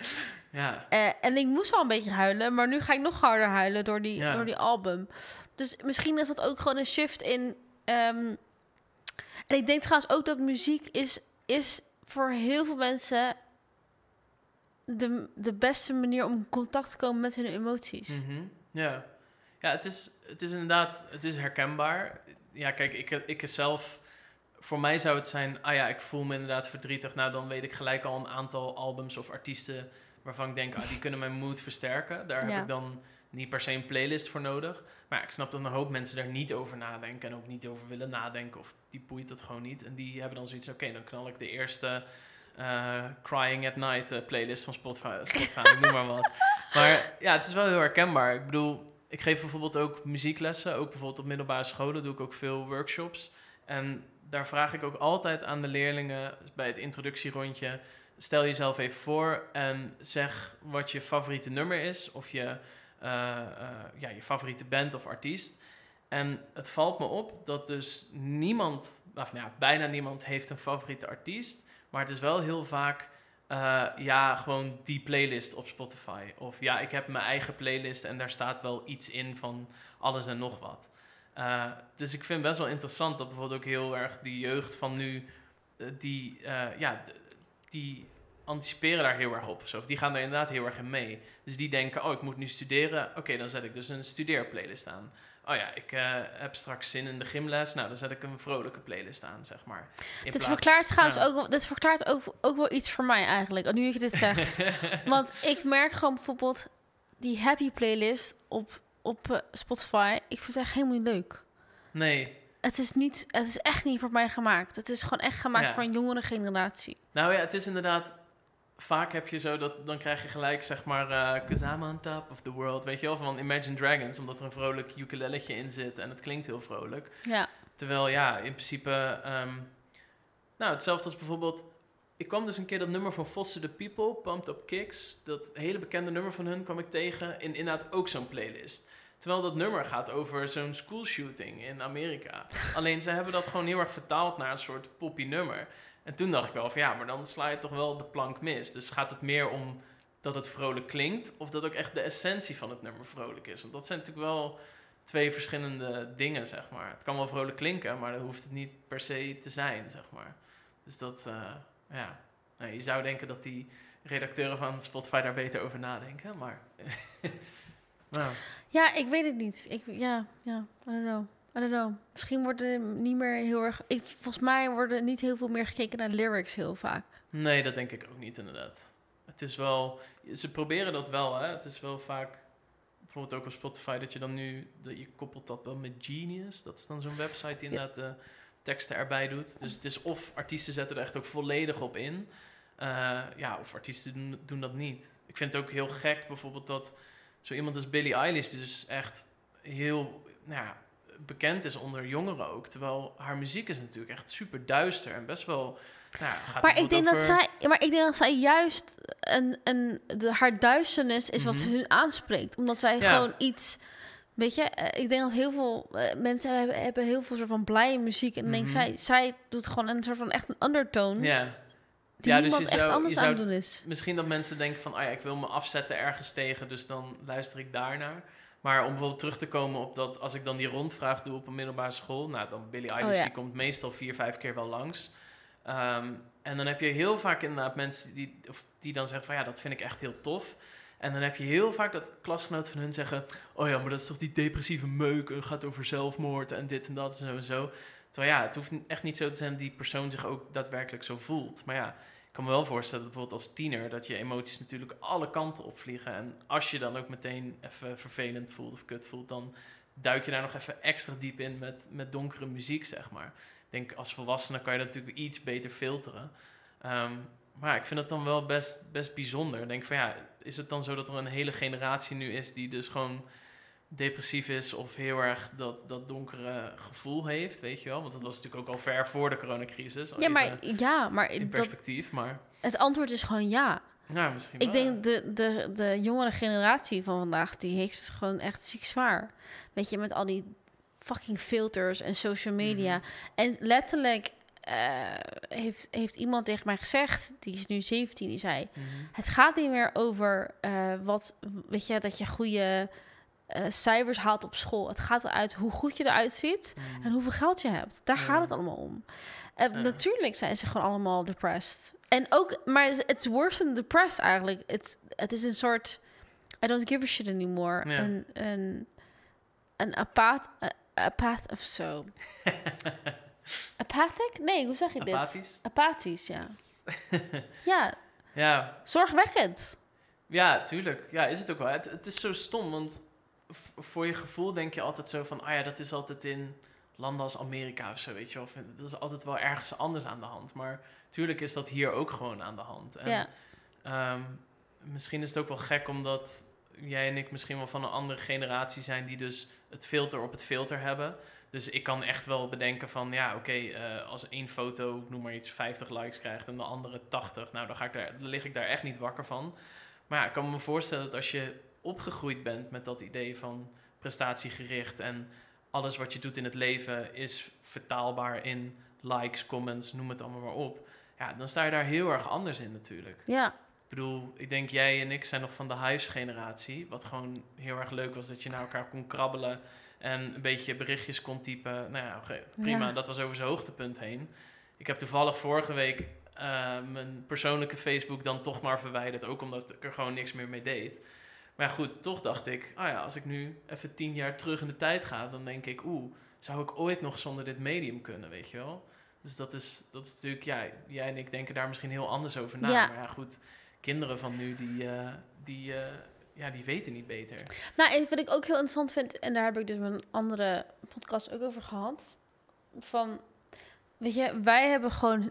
ja, Eh, en ik moest al een beetje huilen, maar nu ga ik nog harder huilen door die, door die album. Dus misschien is dat ook gewoon een shift in. ehm, en ik denk trouwens ook dat muziek is, is voor heel veel mensen de, de beste manier om in contact te komen met hun emoties. Mhm, Ja, ja het, is, het is inderdaad het is herkenbaar. Ja, kijk, ik, ik zelf... Voor mij zou het zijn, ah ja, ik voel me inderdaad verdrietig. Nou, dan weet ik gelijk al een aantal albums of artiesten... waarvan ik denk, ah, die kunnen mijn mood versterken. Daar Ja. heb ik dan niet per se een playlist voor nodig. Maar ja, ik snap dat een hoop mensen daar niet over nadenken... en ook niet over willen nadenken of die boeit dat gewoon niet. En die hebben dan zoiets, oké, dan knal ik de eerste... eh, Crying at Night eh, playlist van Spotify, Spotify noem maar wat. Maar ja, het is wel heel herkenbaar. Ik bedoel, ik geef bijvoorbeeld ook muzieklessen. Ook bijvoorbeeld op middelbare scholen doe ik ook veel workshops. En daar vraag ik ook altijd aan de leerlingen bij het introductierondje... stel jezelf even voor en zeg wat je favoriete nummer is... of je, ja, je favoriete band of artiest. En het valt me op dat dus niemand, of nou ja, bijna niemand heeft een favoriete artiest... maar het is wel heel vaak... eh, ja, gewoon die playlist op Spotify. Of ja, ik heb mijn eigen playlist en daar staat wel iets in van alles en nog wat. Eh, dus ik vind best wel interessant dat bijvoorbeeld ook heel erg die jeugd van nu, eh, die, eh, ja, die anticiperen daar heel erg op. of die gaan er inderdaad heel erg in mee. Dus die denken, oh, ik moet nu studeren. Oké, dan zet ik dus een studeerplaylist aan. Oh ja, ik eh, heb straks zin in de gymles. Nou, dan zet ik een vrolijke playlist aan, zeg maar. In Dit plaats- verklaart trouwens ja. ook, dit verklaart ook, ook wel iets voor mij eigenlijk, nu je dit zegt. Want ik merk gewoon bijvoorbeeld die happy playlist op, op eh, Spotify. Ik vind het echt helemaal niet leuk. nee, Het is, niet, het is echt niet voor mij gemaakt. Het is gewoon echt gemaakt Ja. voor een jongere generatie. Nou ja, het is inderdaad. Vaak heb je zo dat dan krijg je gelijk zeg maar. eh Cause I'm on top of the world. Weet je wel, van Imagine Dragons. Omdat er een vrolijk ukulelletje in zit en het klinkt heel vrolijk. Ja, Terwijl ja, in principe, ehm, nou hetzelfde als bijvoorbeeld, ik kwam dus een keer dat nummer van Foster the People, Pumped Up Kicks, dat hele bekende nummer van hun kwam ik tegen in inderdaad ook zo'n playlist. Terwijl dat nummer gaat over zo'n schoolshooting in Amerika. Alleen ze hebben dat gewoon heel erg vertaald naar een soort poppy nummer. En toen dacht ik wel van ja, maar dan sla je toch wel de plank mis. Dus gaat het meer om dat het vrolijk klinkt of dat ook echt de essentie van het nummer vrolijk is? Want dat zijn natuurlijk wel twee verschillende dingen, zeg maar. Het kan wel vrolijk klinken, maar dat hoeft het niet per se te zijn, zeg maar. Dus dat, uh, ja. Nou, je zou denken dat die redacteuren van Spotify daar beter over nadenken, maar... nou. Ja, ik weet het niet. Ik, ja, ja, I don't know. I don't know. Misschien wordt er niet meer heel erg... Ik, volgens mij worden niet heel veel meer gekeken naar lyrics heel vaak. Nee, dat denk ik ook niet, inderdaad. Het is wel... Ze proberen dat wel, hè. Het is wel vaak bijvoorbeeld ook op Spotify, dat je dan nu, dat je koppelt dat wel met Genius. Dat is dan zo'n website die inderdaad de teksten erbij doet. Dus het is of artiesten zetten er echt ook volledig op in. Uh, ja, of artiesten doen, doen, dat niet. Ik vind het ook heel gek bijvoorbeeld dat zo iemand als Billie Eilish dus echt heel nou ja, bekend is onder jongeren ook. Terwijl haar muziek is natuurlijk echt super duister en best wel maar, ik denk dat zij, maar ik denk dat zij juist een, een, de, haar duisternis is wat mhm. ze hun aanspreekt. Omdat zij gewoon iets. Weet je, eh, ik denk dat heel veel uh, mensen hebben, hebben heel veel soort van blije muziek. En mm denk mhm. zij, zij doet gewoon een soort van echt een undertone. Ja. Die ja, dus je zou, echt anders je zou, aan doen is. Misschien dat mensen denken van, oh ja, ik wil me afzetten ergens tegen, dus dan luister ik daarnaar. Maar om bijvoorbeeld terug te komen op dat, als ik dan die rondvraag doe op een middelbare school, nou dan Billy Eilish, oh die komt meestal vier, vijf keer wel langs. Ehm, en dan heb je heel vaak inderdaad mensen die, of die dan zeggen van ja, dat vind ik echt heel tof. En dan heb je heel vaak dat klasgenoten van hun zeggen: Oh ja, maar dat is toch die depressieve meuk. Het gaat over zelfmoord en dit en dat en zo en zo. Terwijl ja, het hoeft echt niet zo te zijn dat die persoon zich ook daadwerkelijk zo voelt. Maar ja, ik kan me wel voorstellen dat bijvoorbeeld als tiener dat je emoties natuurlijk alle kanten opvliegen. En als je dan ook meteen even vervelend voelt of kut voelt, dan duik je daar nog even extra diep in met, met donkere muziek, zeg maar denk als volwassene kan je dat natuurlijk iets beter filteren. Ehm, maar ik vind het dan wel best, best bijzonder. Ik denk van ja, is het dan zo dat er een hele generatie nu is die dus gewoon depressief is of heel erg dat, dat donkere gevoel heeft, weet je wel? Want dat was natuurlijk ook al ver voor de coronacrisis. Ja, maar, ja, maar in perspectief, maar... Het antwoord is gewoon ja. Ja, misschien Ik denk de, de, de jongere generatie van vandaag, die heeft het gewoon echt ziek zwaar. Weet je, met al die fucking filters en social media. Mhm. En letterlijk uh, heeft, heeft iemand tegen mij gezegd, die is nu 17, die zei: mhm. Het gaat niet meer over uh, wat, weet je, dat je goede uh, cijfers haalt op school. Het gaat eruit hoe goed je eruit ziet mhm. en hoeveel geld je hebt. Daar gaat het allemaal om. Natuurlijk zijn ze gewoon allemaal depressed. En ook, maar it's worse than depressed eigenlijk. Het, het is een soort I don't give a shit anymore. Een, een, een apath, apath of zo. Apathic? Nee, hoe zeg je dit? Apathisch? Apathisch, ja. ja. Ja. Zorgwekkend. Ja, tuurlijk. Ja, is het ook wel. Het, het is zo stom, want voor je gevoel denk je altijd zo van... Oh ja, dat is altijd in landen als Amerika of zo, weet je wel. Dat is altijd wel ergens anders aan de hand. Maar tuurlijk is dat hier ook gewoon aan de hand. En, ja. Ehm, misschien is het ook wel gek omdat jij en ik misschien wel van een andere generatie zijn... die dus het filter op het filter hebben. Dus ik kan echt wel bedenken van, ja, oké, eh, als één foto, noem maar iets, 50 likes krijgt en de andere 80, nou, dan, ga ik daar, dan lig ik daar echt niet wakker van. Maar ja, ik kan me voorstellen dat als je opgegroeid bent met dat idee van prestatiegericht en alles wat je doet in het leven is vertaalbaar in likes, comments, noem het allemaal maar op. Ja, dan sta je daar heel erg anders in natuurlijk. Ja. Ik bedoel, ik denk jij en ik zijn nog van de Hives-generatie. Wat gewoon heel erg leuk was dat je naar elkaar kon krabbelen en een beetje berichtjes kon typen. Nou ja, prima, dat was over zijn hoogtepunt heen. Ik heb toevallig vorige week uh, mijn persoonlijke Facebook dan toch maar verwijderd. Ook omdat ik er gewoon niks meer mee deed. Maar goed, toch dacht ik, ah ja, als ik nu even tien jaar terug in de tijd ga, dan denk ik, oeh, zou ik ooit nog zonder dit medium kunnen, weet je wel? Dus dat is, dat is natuurlijk, ja, jij en ik denken daar misschien heel anders over na. Maar ja, goed, kinderen van nu, die, uh, die, uh, ja, die weten niet beter. Nou, wat ik ook heel interessant vind, en daar heb ik dus mijn andere podcast ook over gehad. Van, weet je, wij hebben gewoon.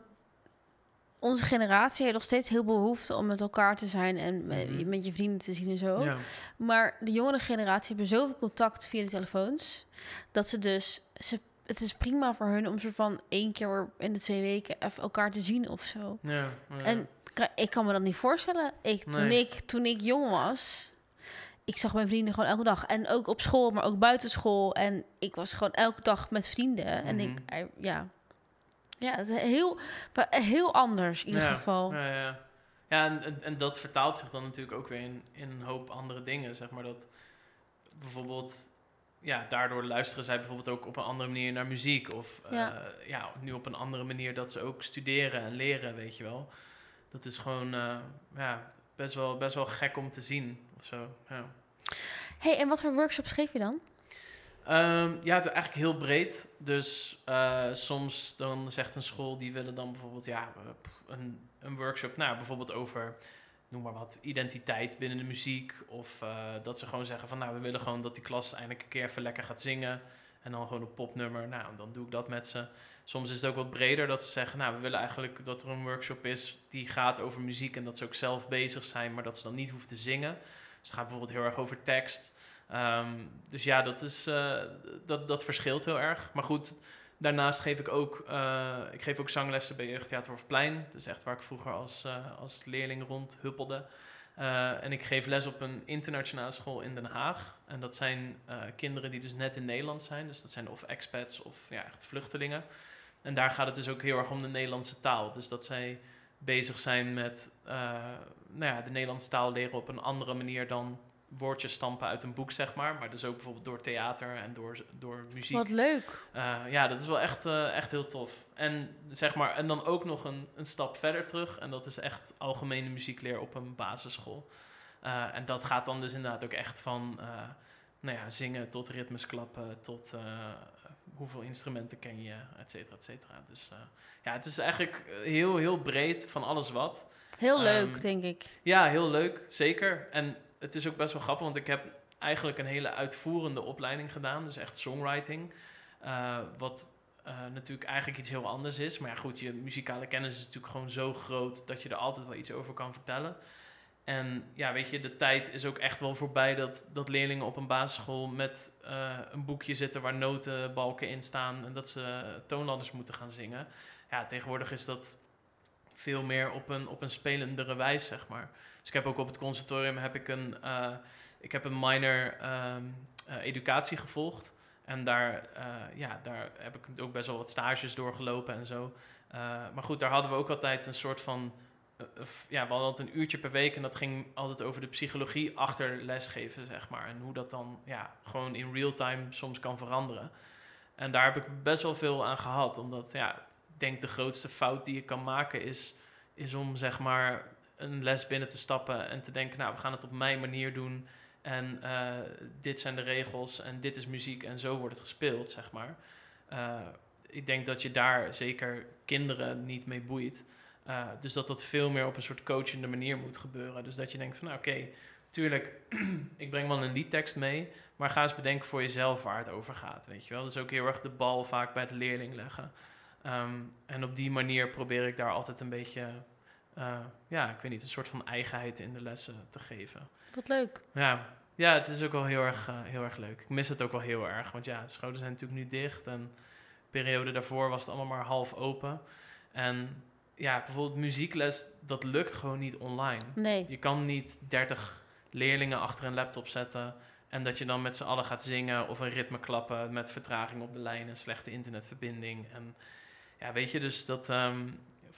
Onze generatie heeft nog steeds heel behoefte om met elkaar te zijn en mhm. met je vrienden te zien en zo. Ja. Maar de jongere generatie hebben zoveel contact via de telefoons dat ze dus ze het is prima voor hun om soort van één keer in de twee weken even elkaar te zien of zo. Ja, ja. En ik kan me dat niet voorstellen. Ik, toen, ik, toen ik jong was, ik zag mijn vrienden gewoon elke dag. En ook op school, maar ook buiten school. En ik was gewoon elke dag met vrienden. En ik, Mhm. Ja. Ja, het is heel, heel anders in ieder Ja, geval. Ja, ja. ja en, en, dat vertaalt zich dan natuurlijk ook weer in, in een hoop andere dingen. Zeg maar dat bijvoorbeeld, ja, daardoor luisteren zij bijvoorbeeld ook op een andere manier naar muziek. Of Ja. ja. ja, nu op een andere manier dat ze ook studeren en leren, weet je wel. Dat is gewoon eh, ja, best, wel, best wel gek om te zien of zo. Ja. hey, en wat voor workshops geef je dan? Ehm, ja, het is eigenlijk heel breed. Dus eh, soms dan zegt een school, die willen dan bijvoorbeeld ja, eh, een, een workshop, nou bijvoorbeeld over, noem maar wat, identiteit binnen de muziek. Of eh, dat ze gewoon zeggen van, nou we willen gewoon dat die klas eindelijk een keer even lekker gaat zingen. En dan gewoon een popnummer, nou dan doe ik dat met ze. Soms is het ook wat breder dat ze zeggen, nou we willen eigenlijk dat er een workshop is die gaat over muziek. En dat ze ook zelf bezig zijn, maar dat ze dan niet hoeven te zingen. Dus het gaat bijvoorbeeld heel erg over tekst. Ehm, dus ja, dat, is, eh, dat, dat verschilt heel erg. Maar goed, daarnaast geef ik ook, eh, ik geef ook zanglessen bij Jeugdtheater Hofplein. Dus echt waar ik vroeger als, eh, als leerling rondhuppelde. En ik geef les op een internationale school in Den Haag. En dat zijn kinderen die dus net in Nederland zijn. Dus dat zijn of expats of ja, echt vluchtelingen. En daar gaat het dus ook heel erg om de Nederlandse taal. Dus dat zij bezig zijn met nou ja, de Nederlandse taal leren op een andere manier dan woordjes stampen uit een boek, zeg maar. Maar dus ook bijvoorbeeld door theater en door, door muziek. Wat leuk. Eh, ja, dat is wel echt, eh, echt heel tof. En, zeg maar, en dan ook nog een, een stap verder terug. En dat is echt algemene muziekleer op een basisschool. Eh, en dat gaat dan dus inderdaad ook echt van nou ja, zingen tot ritmes klappen, tot hoeveel instrumenten ken je, et cetera, et cetera. Dus ja, het is eigenlijk heel, heel breed van alles wat. Heel leuk, Ehm, denk ik. Ja, heel leuk, zeker. En het is ook best wel grappig, want ik heb eigenlijk een hele uitvoerende opleiding gedaan. Dus echt songwriting. Eh, wat eh, natuurlijk eigenlijk iets heel anders is. Maar ja, goed, je muzikale kennis is natuurlijk gewoon zo groot dat je er altijd wel iets over kan vertellen. En ja, weet je, de tijd is ook echt wel voorbij dat, dat leerlingen op een basisschool met eh, een boekje zitten waar notenbalken in staan en dat ze toonladders moeten gaan zingen. Ja, tegenwoordig is dat veel meer op een, op een spelendere wijze, zeg maar. Dus ik heb ook op het conservatorium heb ik een, eh, ik heb een minor ehm, eh, educatie gevolgd. En daar, eh, ja, daar heb ik ook best wel wat stages doorgelopen en zo. Maar goed, daar hadden we ook altijd een soort van... ja, we hadden altijd een uurtje per week en dat ging altijd over de psychologie achter lesgeven, zeg maar. En hoe dat dan ja, gewoon in real time soms kan veranderen. En daar heb ik best wel veel aan gehad, omdat ja, ik denk de grootste fout die je kan maken is, is om zeg maar een les binnen te stappen en te denken, nou, we gaan het op mijn manier doen. En eh, dit zijn de regels en dit is muziek en zo wordt het gespeeld, zeg maar. Eh, ik denk dat je daar zeker kinderen niet mee boeit. Eh, dus dat dat veel meer op een soort coachende manier moet gebeuren. Dus dat je denkt van, nou oké, tuurlijk, ik breng wel een liedtekst mee, maar ga eens bedenken voor jezelf waar het over gaat, weet je wel. Dus ook heel erg de bal vaak bij de leerling leggen. Ehm, en op die manier probeer ik daar altijd een beetje, eh, ja, ik weet niet, een soort van eigenheid in de lessen te geven. Wat leuk. Ja, ja het is ook wel heel erg, eh, heel erg leuk. Ik mis het ook wel heel erg, want ja, de scholen zijn natuurlijk nu dicht en de periode daarvoor was het allemaal maar half open. En ja, bijvoorbeeld muziekles, dat lukt gewoon niet online. Nee. Je kan niet 30 leerlingen achter een laptop zetten en dat je dan met z'n allen gaat zingen of een ritme klappen met vertraging op de lijn en slechte internetverbinding. En ja, weet je, dus dat ehm,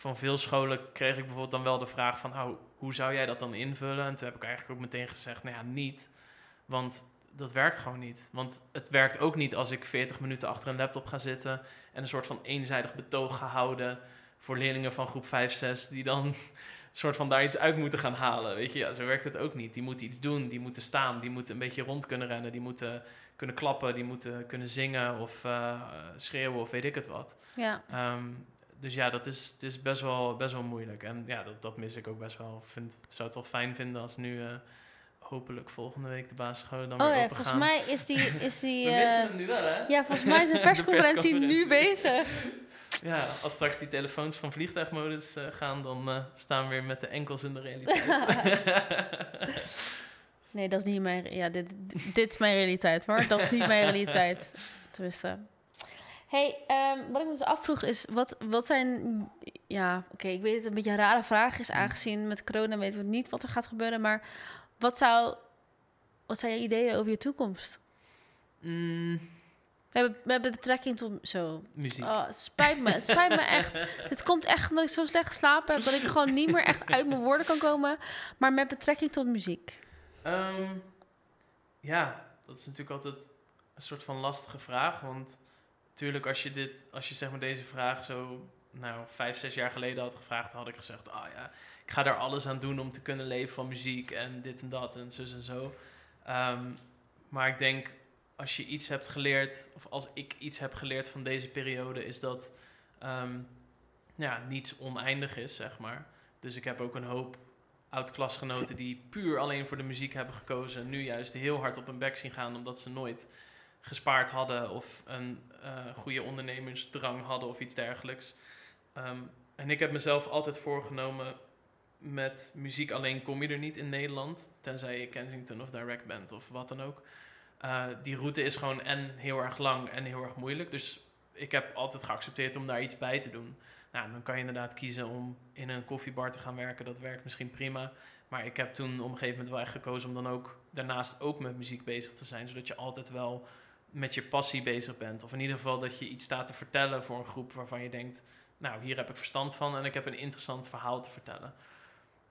van veel scholen kreeg ik bijvoorbeeld dan wel de vraag van, oh, hoe zou jij dat dan invullen? En toen heb ik eigenlijk ook meteen gezegd, nou ja, niet. Want dat werkt gewoon niet. Want het werkt ook niet als ik 40 minuten achter een laptop ga zitten en een soort van eenzijdig betoog ga houden voor leerlingen van groep 5, 6, die dan een soort van daar iets uit moeten gaan halen. Weet je, ja, zo werkt het ook niet. Die moeten iets doen, die moeten staan, die moeten een beetje rond kunnen rennen, die moeten kunnen klappen, die moeten kunnen zingen of eh, schreeuwen of weet ik het wat. Ja. Ehm, dus ja, dat is, het is best, wel, best wel moeilijk. En ja, dat, dat mis ik ook best wel. Ik vind, zou het wel fijn vinden als nu eh, hopelijk volgende week de basisscholen dan Oh weer ja, open volgens gaan. mij is die... Is die We eh, missen hem nu wel, hè? ja, volgens mij is de De persconferentie nu bezig. Ja, als straks die telefoons van vliegtuigmodus eh, gaan, dan eh, staan we weer met de enkels in de realiteit. Nee, dat is niet mijn... Ja, dit, dit is mijn realiteit hoor. Dat is niet mijn realiteit. Tenminste. Hey, ehm, wat ik me dus afvroeg is, wat, wat zijn... Ja, oké, ik weet dat het een beetje een rare vraag is, aangezien met corona weten we niet wat er gaat gebeuren. Maar wat, zou, wat zijn je ideeën over je toekomst? Mm, We hebben, we hebben betrekking tot... Zo, muziek. oh, spijt me, het spijt me echt. Dit komt echt omdat ik zo slecht geslapen heb, dat ik gewoon niet meer echt uit mijn woorden kan komen. Maar met betrekking tot muziek. Ehm, ja, dat is natuurlijk altijd een soort van lastige vraag. Want natuurlijk, als je, dit, als je zeg maar deze vraag zo nou, vijf, zes jaar geleden had gevraagd, had ik gezegd: Ah ja, ik ga daar alles aan doen om te kunnen leven van muziek en dit en dat en zus en zo. Ehm, maar ik denk, als je iets hebt geleerd, of als ik iets heb geleerd van deze periode, is dat ehm, ja, niets oneindig is, zeg maar. Dus ik heb ook een hoop oud-klasgenoten die puur alleen voor de muziek hebben gekozen. Nu juist heel hard op hun bek zien gaan omdat ze nooit gespaard hadden of een eh, goede ondernemersdrang hadden of iets dergelijks. Ehm, en ik heb mezelf altijd voorgenomen, met muziek alleen kom je er niet in Nederland, tenzij je Kensington of Direct bent of wat dan ook. Eh, die route is gewoon en heel erg lang en heel erg moeilijk. Dus ik heb altijd geaccepteerd om daar iets bij te doen. Nou, dan kan je inderdaad kiezen om in een koffiebar te gaan werken. Dat werkt misschien prima. Maar ik heb toen op een gegeven moment wel echt gekozen om dan ook daarnaast ook met muziek bezig te zijn. Zodat je altijd wel met je passie bezig bent. Of in ieder geval dat je iets staat te vertellen voor een groep waarvan je denkt... Nou, hier heb ik verstand van en ik heb een interessant verhaal te vertellen.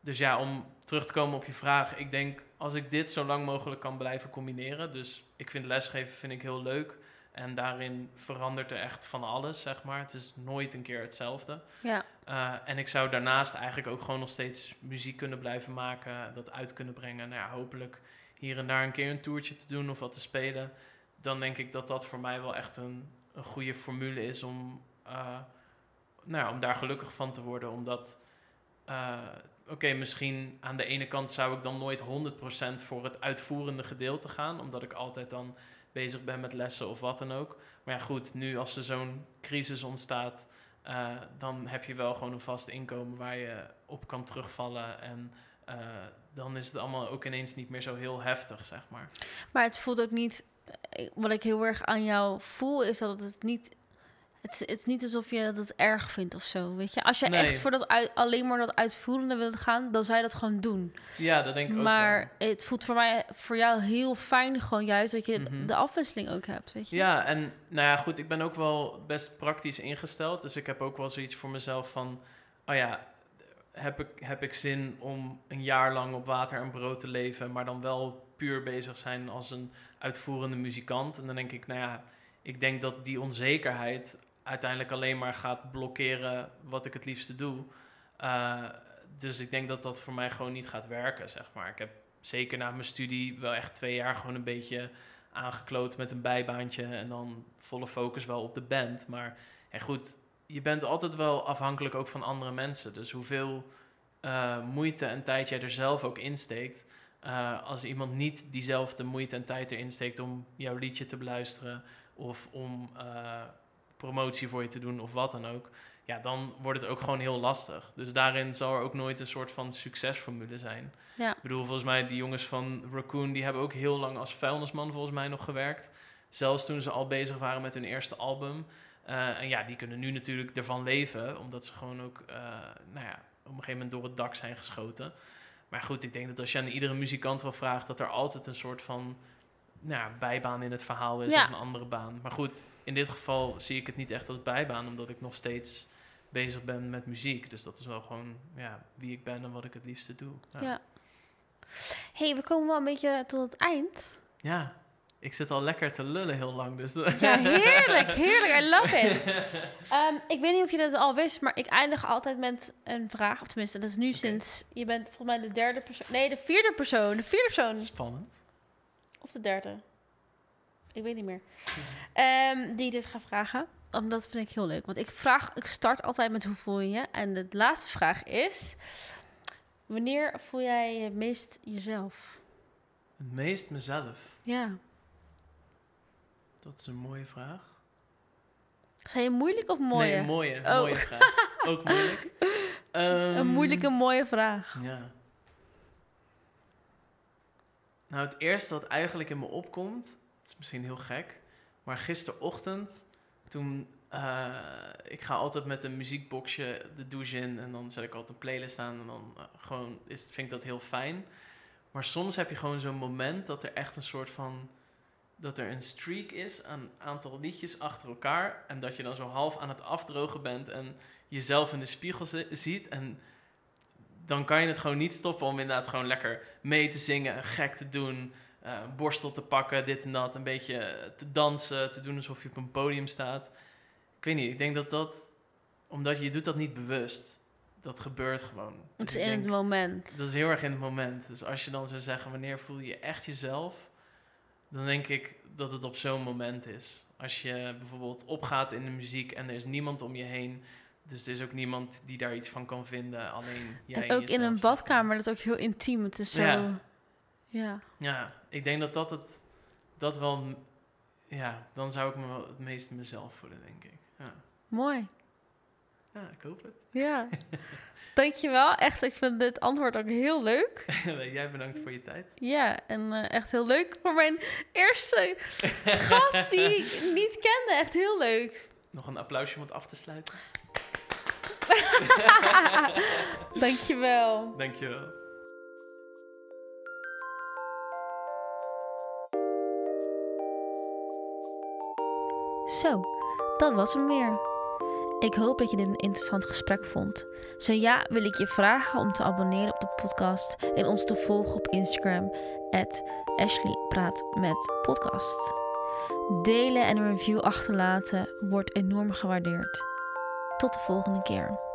Dus ja, om terug te komen op je vraag. Ik denk, als ik dit zo lang mogelijk kan blijven combineren. Dus ik vind lesgeven vind ik heel leuk. En daarin verandert er echt van alles, zeg maar. Het is nooit een keer hetzelfde. Ja. Uh, en ik zou daarnaast eigenlijk ook gewoon nog steeds muziek kunnen blijven maken, dat uit kunnen brengen. Nou ja, hopelijk hier en daar een keer een toertje te doen of wat te spelen. Dan denk ik dat dat voor mij wel echt een, een goede formule is om, uh, nou ja, om daar gelukkig van te worden. Omdat, uh, oké, misschien aan de ene kant zou ik dan nooit 100% voor het uitvoerende gedeelte gaan, omdat ik altijd dan bezig ben met lessen of wat dan ook. Maar ja, goed, nu als er zo'n crisis ontstaat, uh, dan heb je wel gewoon een vast inkomen waar je op kan terugvallen. En dan is het allemaal ook ineens niet meer zo heel heftig, zeg maar. Maar het voelt ook niet. Wat ik heel erg aan jou voel, is dat het niet. Het is, het is niet alsof je dat erg vindt of zo, weet je. Als je nee. echt voor dat uit, alleen maar dat uitvoerende wilt gaan, dan zou je dat gewoon doen. Ja, dat denk ik ook Maar het voelt voor mij, voor jou heel fijn gewoon juist dat je mm -hmm. de afwisseling ook hebt, weet je. Ja, en nou ja, goed, ik ben ook wel best praktisch ingesteld. Dus ik heb ook wel zoiets voor mezelf van, oh ja, heb ik, heb ik zin om een jaar lang op water en brood te leven, maar dan wel puur bezig zijn als een uitvoerende muzikant. En dan denk ik, nou ja, ik denk dat die onzekerheid uiteindelijk alleen maar gaat blokkeren wat ik het liefste doe. Uh, dus ik denk dat dat voor mij gewoon niet gaat werken, zeg maar. Ik heb zeker na mijn studie wel echt twee jaar gewoon een beetje aangekloot met een bijbaantje en dan volle focus wel op de band. Maar en goed, je bent altijd wel afhankelijk ook van andere mensen. Dus hoeveel uh, moeite en tijd jij er zelf ook insteekt. Uh, als iemand niet diezelfde moeite en tijd erin steekt om jouw liedje te beluisteren of om uh, promotie voor je te doen of wat dan ook, ja, dan wordt het ook gewoon heel lastig. Dus daarin zal er ook nooit een soort van succesformule zijn. Ja. Ik bedoel, volgens mij die jongens van Raccoon, die hebben ook heel lang als vuilnisman volgens mij nog gewerkt. Zelfs toen ze al bezig waren met hun eerste album. Uh, en ja, die kunnen nu natuurlijk ervan leven, omdat ze gewoon ook, nou ja, op een gegeven moment door het dak zijn geschoten. Maar goed, ik denk dat als je aan iedere muzikant wel vraagt, dat er altijd een soort van nou bijbaan in het verhaal is Ja. of een andere baan. Maar goed, in dit geval zie ik het niet echt als bijbaan, omdat ik nog steeds bezig ben met muziek. Dus dat is wel gewoon ja, wie ik ben en wat ik het liefste doe. Ja. Ja. hey, we komen wel een beetje tot het eind. Ja, ik zit al lekker te lullen heel lang. Dus Ja, heerlijk, heerlijk. I love it. Ehm, ik weet niet of je dat al wist, maar ik eindig altijd met een vraag. Of tenminste, dat is nu sinds... Je bent volgens mij de derde persoon... Nee, de vierde persoon. De vierde persoon. Spannend. Of de derde. Ik weet niet meer. Ehm, die dit gaat vragen. Omdat vind ik heel leuk. Want ik vraag... Ik start altijd met hoe voel je je? En de laatste vraag is... Wanneer voel jij je het meest jezelf? Het meest mezelf. Ja. Dat is een mooie vraag. Zijn je moeilijk of mooi? Nee, mooie, Oh. mooie vraag. Ook moeilijk. Een Ehm, moeilijke, mooie vraag. Ja. Nou, het eerste wat eigenlijk in me opkomt, het is misschien heel gek, maar gisterochtend toen, eh, ik ga altijd met een muziekboxje de douche in en dan zet ik altijd een playlist aan en dan eh, gewoon is, vind ik dat heel fijn. Maar soms heb je gewoon zo'n moment dat er echt een soort van, dat er een streak is aan een aantal liedjes achter elkaar en dat je dan zo half aan het afdrogen bent en jezelf in de spiegel zi- ziet en dan kan je het gewoon niet stoppen om inderdaad gewoon lekker mee te zingen, gek te doen, eh, borstel te pakken, dit en dat, een beetje te dansen, te doen alsof je op een podium staat. Ik weet niet, ik denk dat dat, omdat je, je doet dat niet bewust, dat gebeurt gewoon. Het Dus is in denk, het moment. Dat is heel erg in het moment. Dus als je dan zou zeggen, wanneer voel je echt jezelf, dan denk ik dat het op zo'n moment is. Als je bijvoorbeeld opgaat in de muziek en er is niemand om je heen, dus er is ook niemand die daar iets van kan vinden, alleen jij en ook in een badkamer, dat is ook heel intiem. Het is zo... Ja. Ja. Ja, ik denk dat dat het, dat wel, ja, dan zou ik me wel het meest mezelf voelen, denk ik. Ja, Mooi. Ja ik hoop het. Ja. Dankjewel. Echt, ik vind dit antwoord ook heel leuk. Jij bedankt voor je tijd. Ja, en eh, echt heel leuk voor mijn eerste gast die ik niet kende. Echt heel leuk. Nog een applausje om het af te sluiten. Dankjewel. Dankjewel. Zo, dat was hem weer. Ik hoop dat je dit een interessant gesprek vond. Zo ja, wil ik je vragen om te abonneren op de podcast en ons te volgen op Instagram, Ashley Praat met Podcast. Delen en een review achterlaten wordt enorm gewaardeerd. Tot de volgende keer.